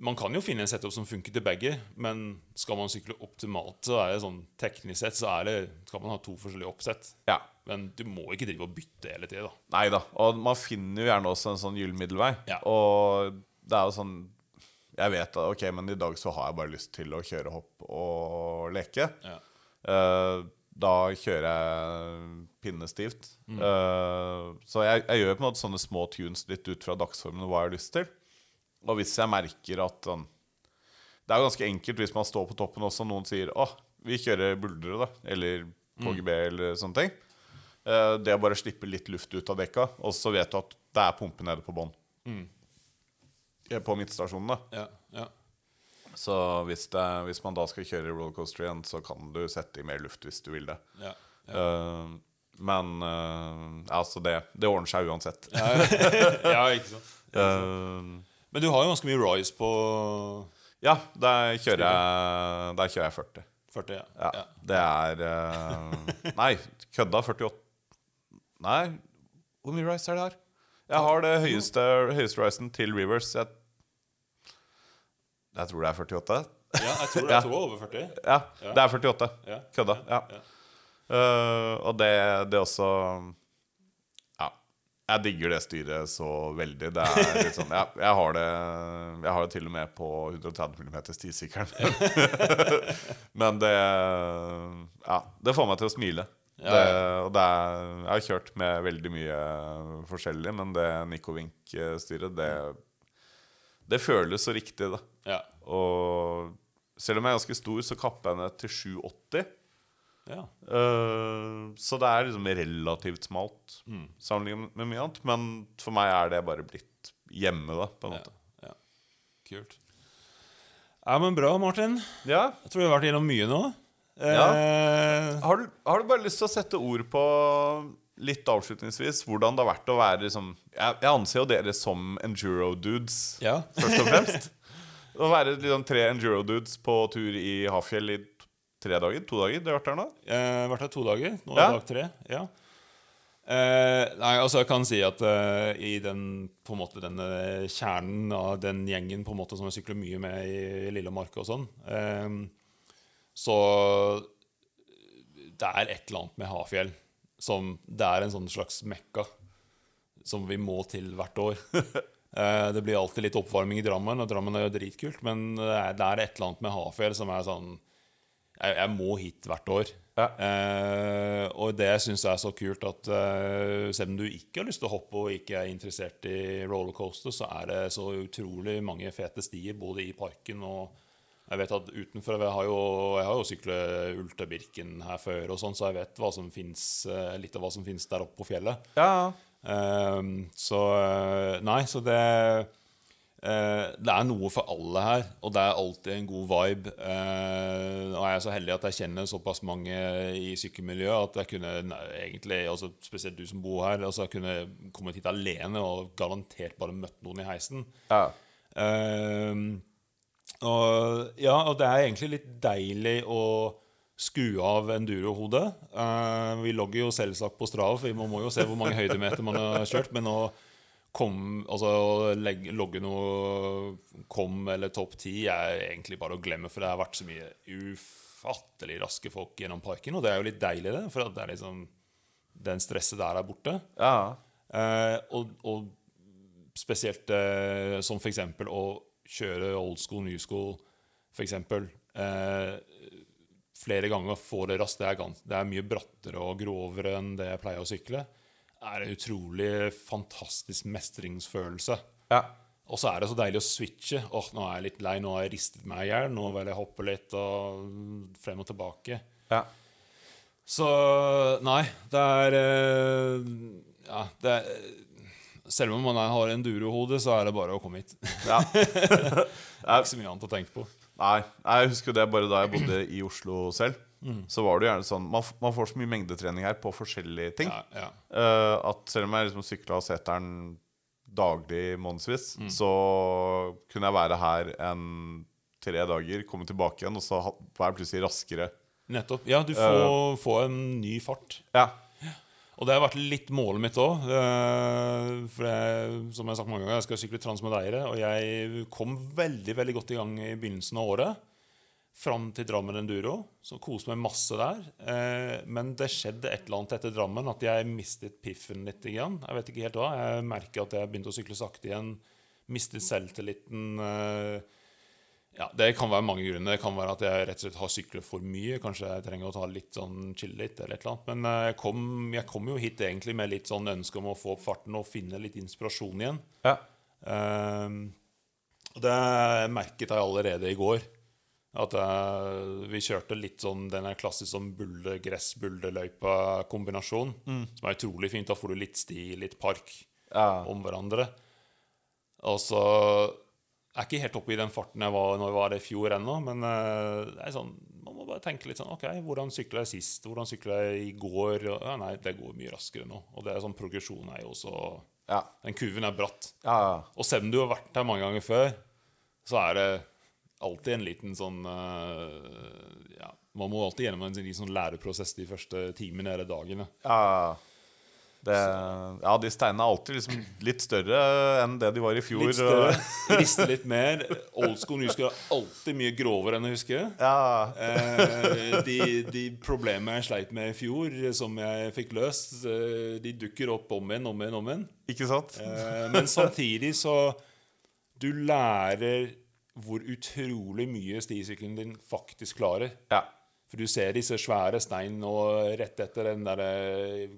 man kan jo finne en setup som funker til begge, men skal man sykle optimalt, så er det sånn teknisk sett så er det, skal man ha to forskjellige oppsett. ja. Men du må ikke drive og bytte hele tida. Nei da. Og man finner jo gjerne også en sånn gyllen middelvei. Ja. Og det er jo sånn Jeg vet at ok, men i dag så har jeg bare lyst til å kjøre hopp og leke. Ja. Eh, da kjører jeg pinnestivt. Mm. Uh, så jeg, jeg gjør på en måte sånne små tunes litt ut fra dagsformen og hva jeg har lyst til. Og hvis jeg merker at sånn Det er jo ganske enkelt hvis man står på toppen også, og noen sier 'Å, vi kjører buldre', da. Eller KGB, eller sånne ting. Uh, det å bare slippe litt luft ut av dekka, og så vet du at det er pumpe nede på bånn. Mm. På midtstasjonen, da. Ja, ja. Så hvis, det, hvis man da skal kjøre rollercoaster igjen, så kan du sette i mer luft hvis du vil det. ja. Eh, men uh, altså det, det ordner seg uansett. ja, ikke sant. Uh, Men du har jo ganske mye Rise på ja, der kjører jeg, der kjører jeg 40. 40. Ja. Ja, Ja. Det er Nei, kødda 48 Nei, hvor mye Rise er det her? Jeg har det høyeste, høyeste ricen til Rivers. Jeg, jeg tror det er 48. Ja, jeg tror det er to over 40. Ja, det er 48. Ja. Kødda. Ja. Ja. Eh, og det, det også Ja. Jeg digger det styret så veldig. Det er litt sånn ja, jeg, har det, jeg har det til og med på 130 mm stisykkelen. Men det Ja, det får meg til å smile. Ja, Det, og det er, jeg har kjørt med veldig mye forskjellig, men det Nico Vink-styret, det, det føles så riktig, da. Ja. Og selv om jeg er ganske stor, så kapper jeg ned til 780. ja. Uh, så det er liksom relativt smalt Mm. sammenlignet med mye annet. Men for meg er det bare blitt hjemme, da, på en måte. ja. Kult. Ja, men bra, Martin. Ja. Jeg tror vi har vært gjennom mye nå. Ja. Eh, Har, du, har du bare lyst til å sette ord på litt avslutningsvis hvordan det har vært å være liksom Jeg, jeg anser jo dere som enduro-dudes, ja. først og fremst. Å være liksom tre enduro-dudes på tur i Hafjell i tre dager? To dager? Du har vært der nå? Jeg har vært her to dager. Nå er Ja. dag tre. Ja. Eh, nei, altså jeg kan si at eh, i den på en måte denne kjernen av den gjengen på en måte som jeg sykler mye med i Lillemarka og sånn, eh, så det er et eller annet med Hafjell som Det er en sånn slags mekka som vi må til hvert år. Eh, det blir alltid litt oppvarming i Drammen, og Drammen er jo dritkult, men det er, det er et eller annet med Hafjell som er sånn jeg, jeg må hit hvert år. Ja. Eh, og det jeg er så kult, at eh, selv om du ikke har lyst til å hoppe og ikke er interessert i rollercoaster, så er det så utrolig mange fete stier både i parken og jeg vet at utenfor Jeg har jo, jeg har jo syklet Ultebirken her før, og sånn, så jeg vet hva som finnes, eh, litt av hva som finnes der oppe på fjellet. Ja. Ehm, så eh, Nei, så det Uh, Det er noe for alle her, og det er alltid en god vibe. Uh, og jeg er så heldig at jeg kjenner såpass mange i sykkelmiljøet at jeg kunne nei, egentlig, altså spesielt du som bor her, altså jeg kunne kommet hit alene og garantert bare møtt noen i heisen. ja. Ehm, og, ja, og det er egentlig litt deilig å skru av endurohodet. Uh, vi logger jo selvsagt på Strav, for man må jo se hvor mange høydemeter man har kjørt. Men å kom, altså, å legge, logge noe kom eller topp ti er egentlig bare å glemme, for det har vært så mye ufattelig raske folk gjennom parken. Og det er jo litt deilig, det, for det er liksom den stresset der er borte. ja. Uh, og, og spesielt uh, som eksempel å kjøre old school, new school, f.eks. Eh, flere ganger får det raskt. Det er, gans, det er mye brattere og grovere enn det jeg pleier å sykle. Det er en utrolig fantastisk mestringsfølelse. ja. Og så er det så deilig å switche. Åh, nå er jeg litt lei, nå har jeg ristet meg i hjel. Nå vil jeg hoppe litt og frem og tilbake. ja. Så nei, det er eh, Ja, det er Selv om man er- har endurohode, så er det bare å komme hit. ja. Ikke så mye annet å tenke på. Nei, jeg husker det bare da jeg bodde i Oslo selv. Mm. Så var det gjerne sånn man, man får så mye mengdetrening her på forskjellige ting. Ja, ja. Uh, at selv om jeg liksom sykla seteren daglig månedsvis, Mm. så kunne jeg være her en tre dager, komme tilbake igjen, og så var jeg plutselig raskere. Nettopp. Ja, du får, får en ny fart. Ja. Og det har vært litt målet mitt òg. For jeg, som jeg har sagt mange ganger, jeg skal sykle transmedeiere. Og jeg kom veldig veldig godt i gang i begynnelsen av året. Fram til Drammen Enduro. Så koste meg masse der. Eh, men det skjedde et eller annet etter Drammen at jeg mistet piffen litt. Igjen. Jeg vet ikke helt hva. Jeg merker at jeg begynte å sykle sakte igjen. Mistet selvtilliten. Ja, Det kan være mange grunner. Det kan være at jeg rett og slett har syklet for mye. Kanskje jeg trenger å ta litt sånn chill litt, eller et eller annet. Men eh, jeg kom, jeg kom jo hit egentlig med litt sånn ønske om å få opp farten og finne litt inspirasjon igjen. ja. Ehm, det merket jeg allerede i går. At uh, vi kjørte litt sånn den klassiske klassisk sånn bulde-gress-buldeløypa-kombinasjon. Som er utrolig fint. Da får du litt sti, litt park Ja. om hverandre. Og så er ikke helt oppe i den farten jeg var når jeg var i fjor ennå, men eh, det er sånn, man må bare tenke litt sånn OK, hvordan sykla jeg sist? Hvordan sykla jeg i går? Ja, nei, det går mye raskere nå. Og det er sånn progresjon er jo også Ja. Den kurven er bratt. Ja, ja. Og selv om du har vært her mange ganger før, så er det alltid en liten sånn eh, Ja, man må alltid gjennom en liten sånn læreprosess de første timene eller dagene. Ja, ja. Det, ja, de steinene er alltid liksom litt større enn det de var i fjor. Litt større, riste litt mer. Old school husker er alltid mye grovere enn jeg husker. Ja. Eh, de, de problemene jeg sleit med i fjor, som jeg fikk løst, eh, de dukker opp om igjen, om igjen, om igjen. Ikke sant? Eh, men samtidig så Du lærer hvor utrolig mye stisykkelen din faktisk klarer. Ja. For du ser disse svære steinene, og rett etter den derre ja,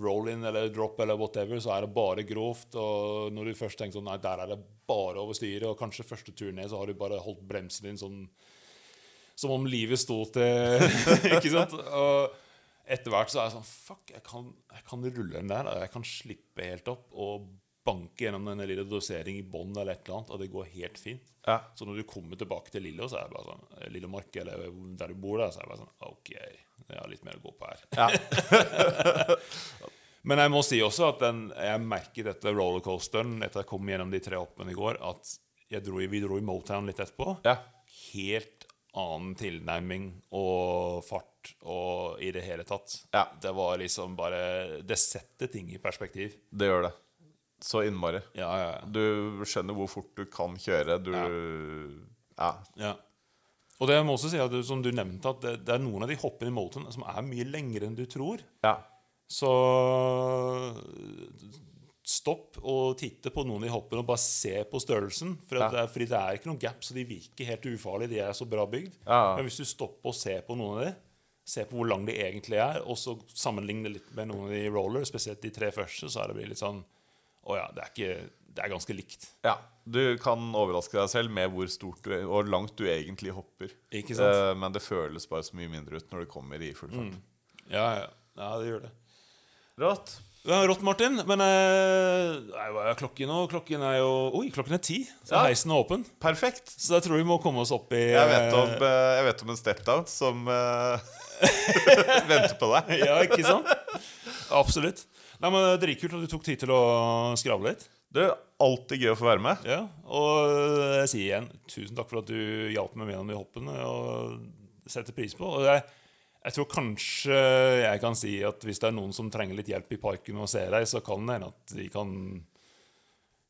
roll-in eller drop eller whatever, så er det bare grovt. Og når du først tenker sånn Nei, der er det bare over styret, og kanskje første tur ned, så har du bare holdt bremsen din sånn som om livet sto til Ikke sant? Og etter hvert så er det sånn Fuck, jeg kan, jeg kan rulle den der. Jeg kan slippe helt opp og banke gjennom en lille dosering i bånn eller et eller annet, og det går helt fint. Ja. Så når du kommer tilbake til Lille, så er det bare sånn Lillomark, eller der du bor, der, så er det bare sånn OK, jeg har litt mer å gå på her. Ja. Men jeg må si også at den, jeg merket dette rollercoasteren etter jeg kom gjennom de tre hoppene i går, at jeg dro, i- vi dro i Motown litt etterpå. ja. Helt annen tilnærming og fart og i det hele tatt. Ja. Det var liksom bare Det setter ting i perspektiv. Det gjør det. Så innmari. Ja, ja, ja. Du skjønner hvor fort du kan kjøre. Du Ja. Og det må også si at du, som du nevnte, at det, det er noen av de hoppene i Motown som er mye lengre enn du tror. ja. Så stopp og titte på noen av de hoppene og bare se på størrelsen. For at Ja. det er, fordi det er ikke noen gap, så de virker helt ufarlige. De er så bra bygd. Ja. Men hvis du stopper og ser på noen av de, se på hvor lang de egentlig er, og så sammenligne litt med noen av de roller, spesielt de tre første, så er det litt sånn Å ja, det er, ikke, det er ganske likt. ja. Du kan overraske deg selv med hvor stort du, og langt du egentlig hopper. Ikke sant? Eh, men det føles bare så mye mindre ut når du kommer i full fart. Ja, ja. ja det gjør det. Rått. Ja, rått, Martin. Men eh, hva er klokken nå? Klokken er jo Oi, klokken er ti. Så Ja. heisen er åpen. Perfekt. Så jeg tror vi må komme oss opp i Jeg vet om, eh, jeg vet om en step-down som eh, venter på deg. Ja, ikke sant? Absolutt. Nei, men det Dritkult at du tok tid til å skravle litt. Du, alltid gøy å få være med. Ja, Og jeg sier igjen tusen takk for at du hjalp meg gjennom de hoppene. Og setter pris på. Og jeg, jeg tror kanskje jeg kan si at hvis det er noen som trenger litt hjelp i parken og ser deg, så kan det hende at de kan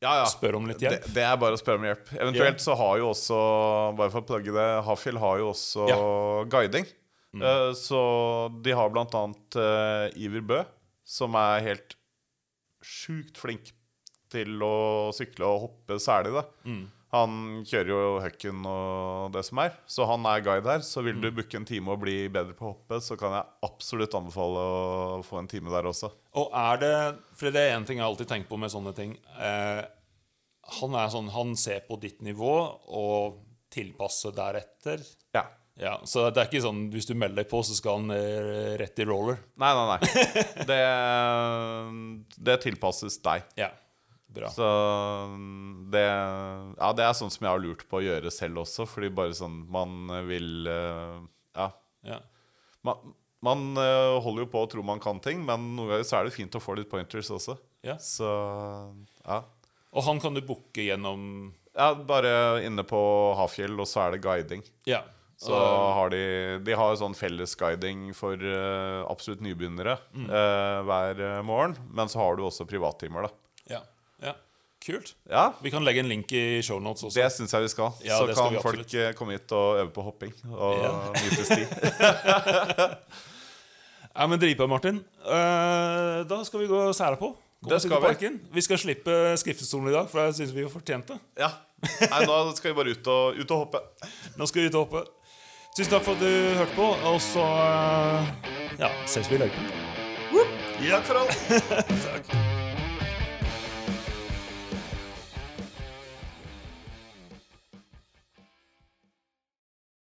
Ja, ja. spørre om litt hjelp. det er bare å spørre om hjelp. Eventuelt så har jo også Bare for å plugge det Hafjell har jo også guiding. Eh, så de har blant annet eh, Iver Bø, som er helt sjukt flink til å sykle og hoppe særlig, da. Han kjører jo Hucken og det som er, så han er guide her. Så vil du booke en time og bli bedre på å hoppe, så kan jeg absolutt anbefale å få en time der også. Og er det For det er én ting jeg alltid tenker på med sånne ting. Eh, han er sånn Han ser på ditt nivå og tilpasser deretter. Ja. Ja, Så det er ikke sånn hvis du melder deg på, så skal han eh, rett i roller. Nei, nei, nei. Det, det tilpasses deg. Ja, bra. Så det Ja, det er sånn som jeg har lurt på å gjøre selv også, fordi bare sånn man vil eh, Ja. Ja. Man, man eh, holder jo på å tro man kan ting, men noen ganger så er det fint å få litt pointers også. Ja. Så ja. Og han kan du booke gjennom ja bare inne på Hafjell, og så er det guiding. Ja. Så har de De har sånn fellesguiding for eh, absolutt nybegynnere eh, hver morgen. Men så har du også privattimer, da. ja. Kult. Ja, Vi kan legge en link i shownotes også. Det syns jeg vi skal. Ja, så skal kan folk absolutt. eh, komme hit og øve på hopping og Ja. nyte sti. Ja, men Dritbra, Martin. Eh, da skal vi gå og sære på. Gå Det skal vi. Vi skal slippe skriftestolen i dag, for jeg syns vi har fortjent det. Ja. Nei, nå skal vi bare ut og, ut og hoppe. Nå skal vi ut og hoppe. Tusen takk for at du hørte på, og så eh, ja, ses vi i løypen. Takk for alt. Takk.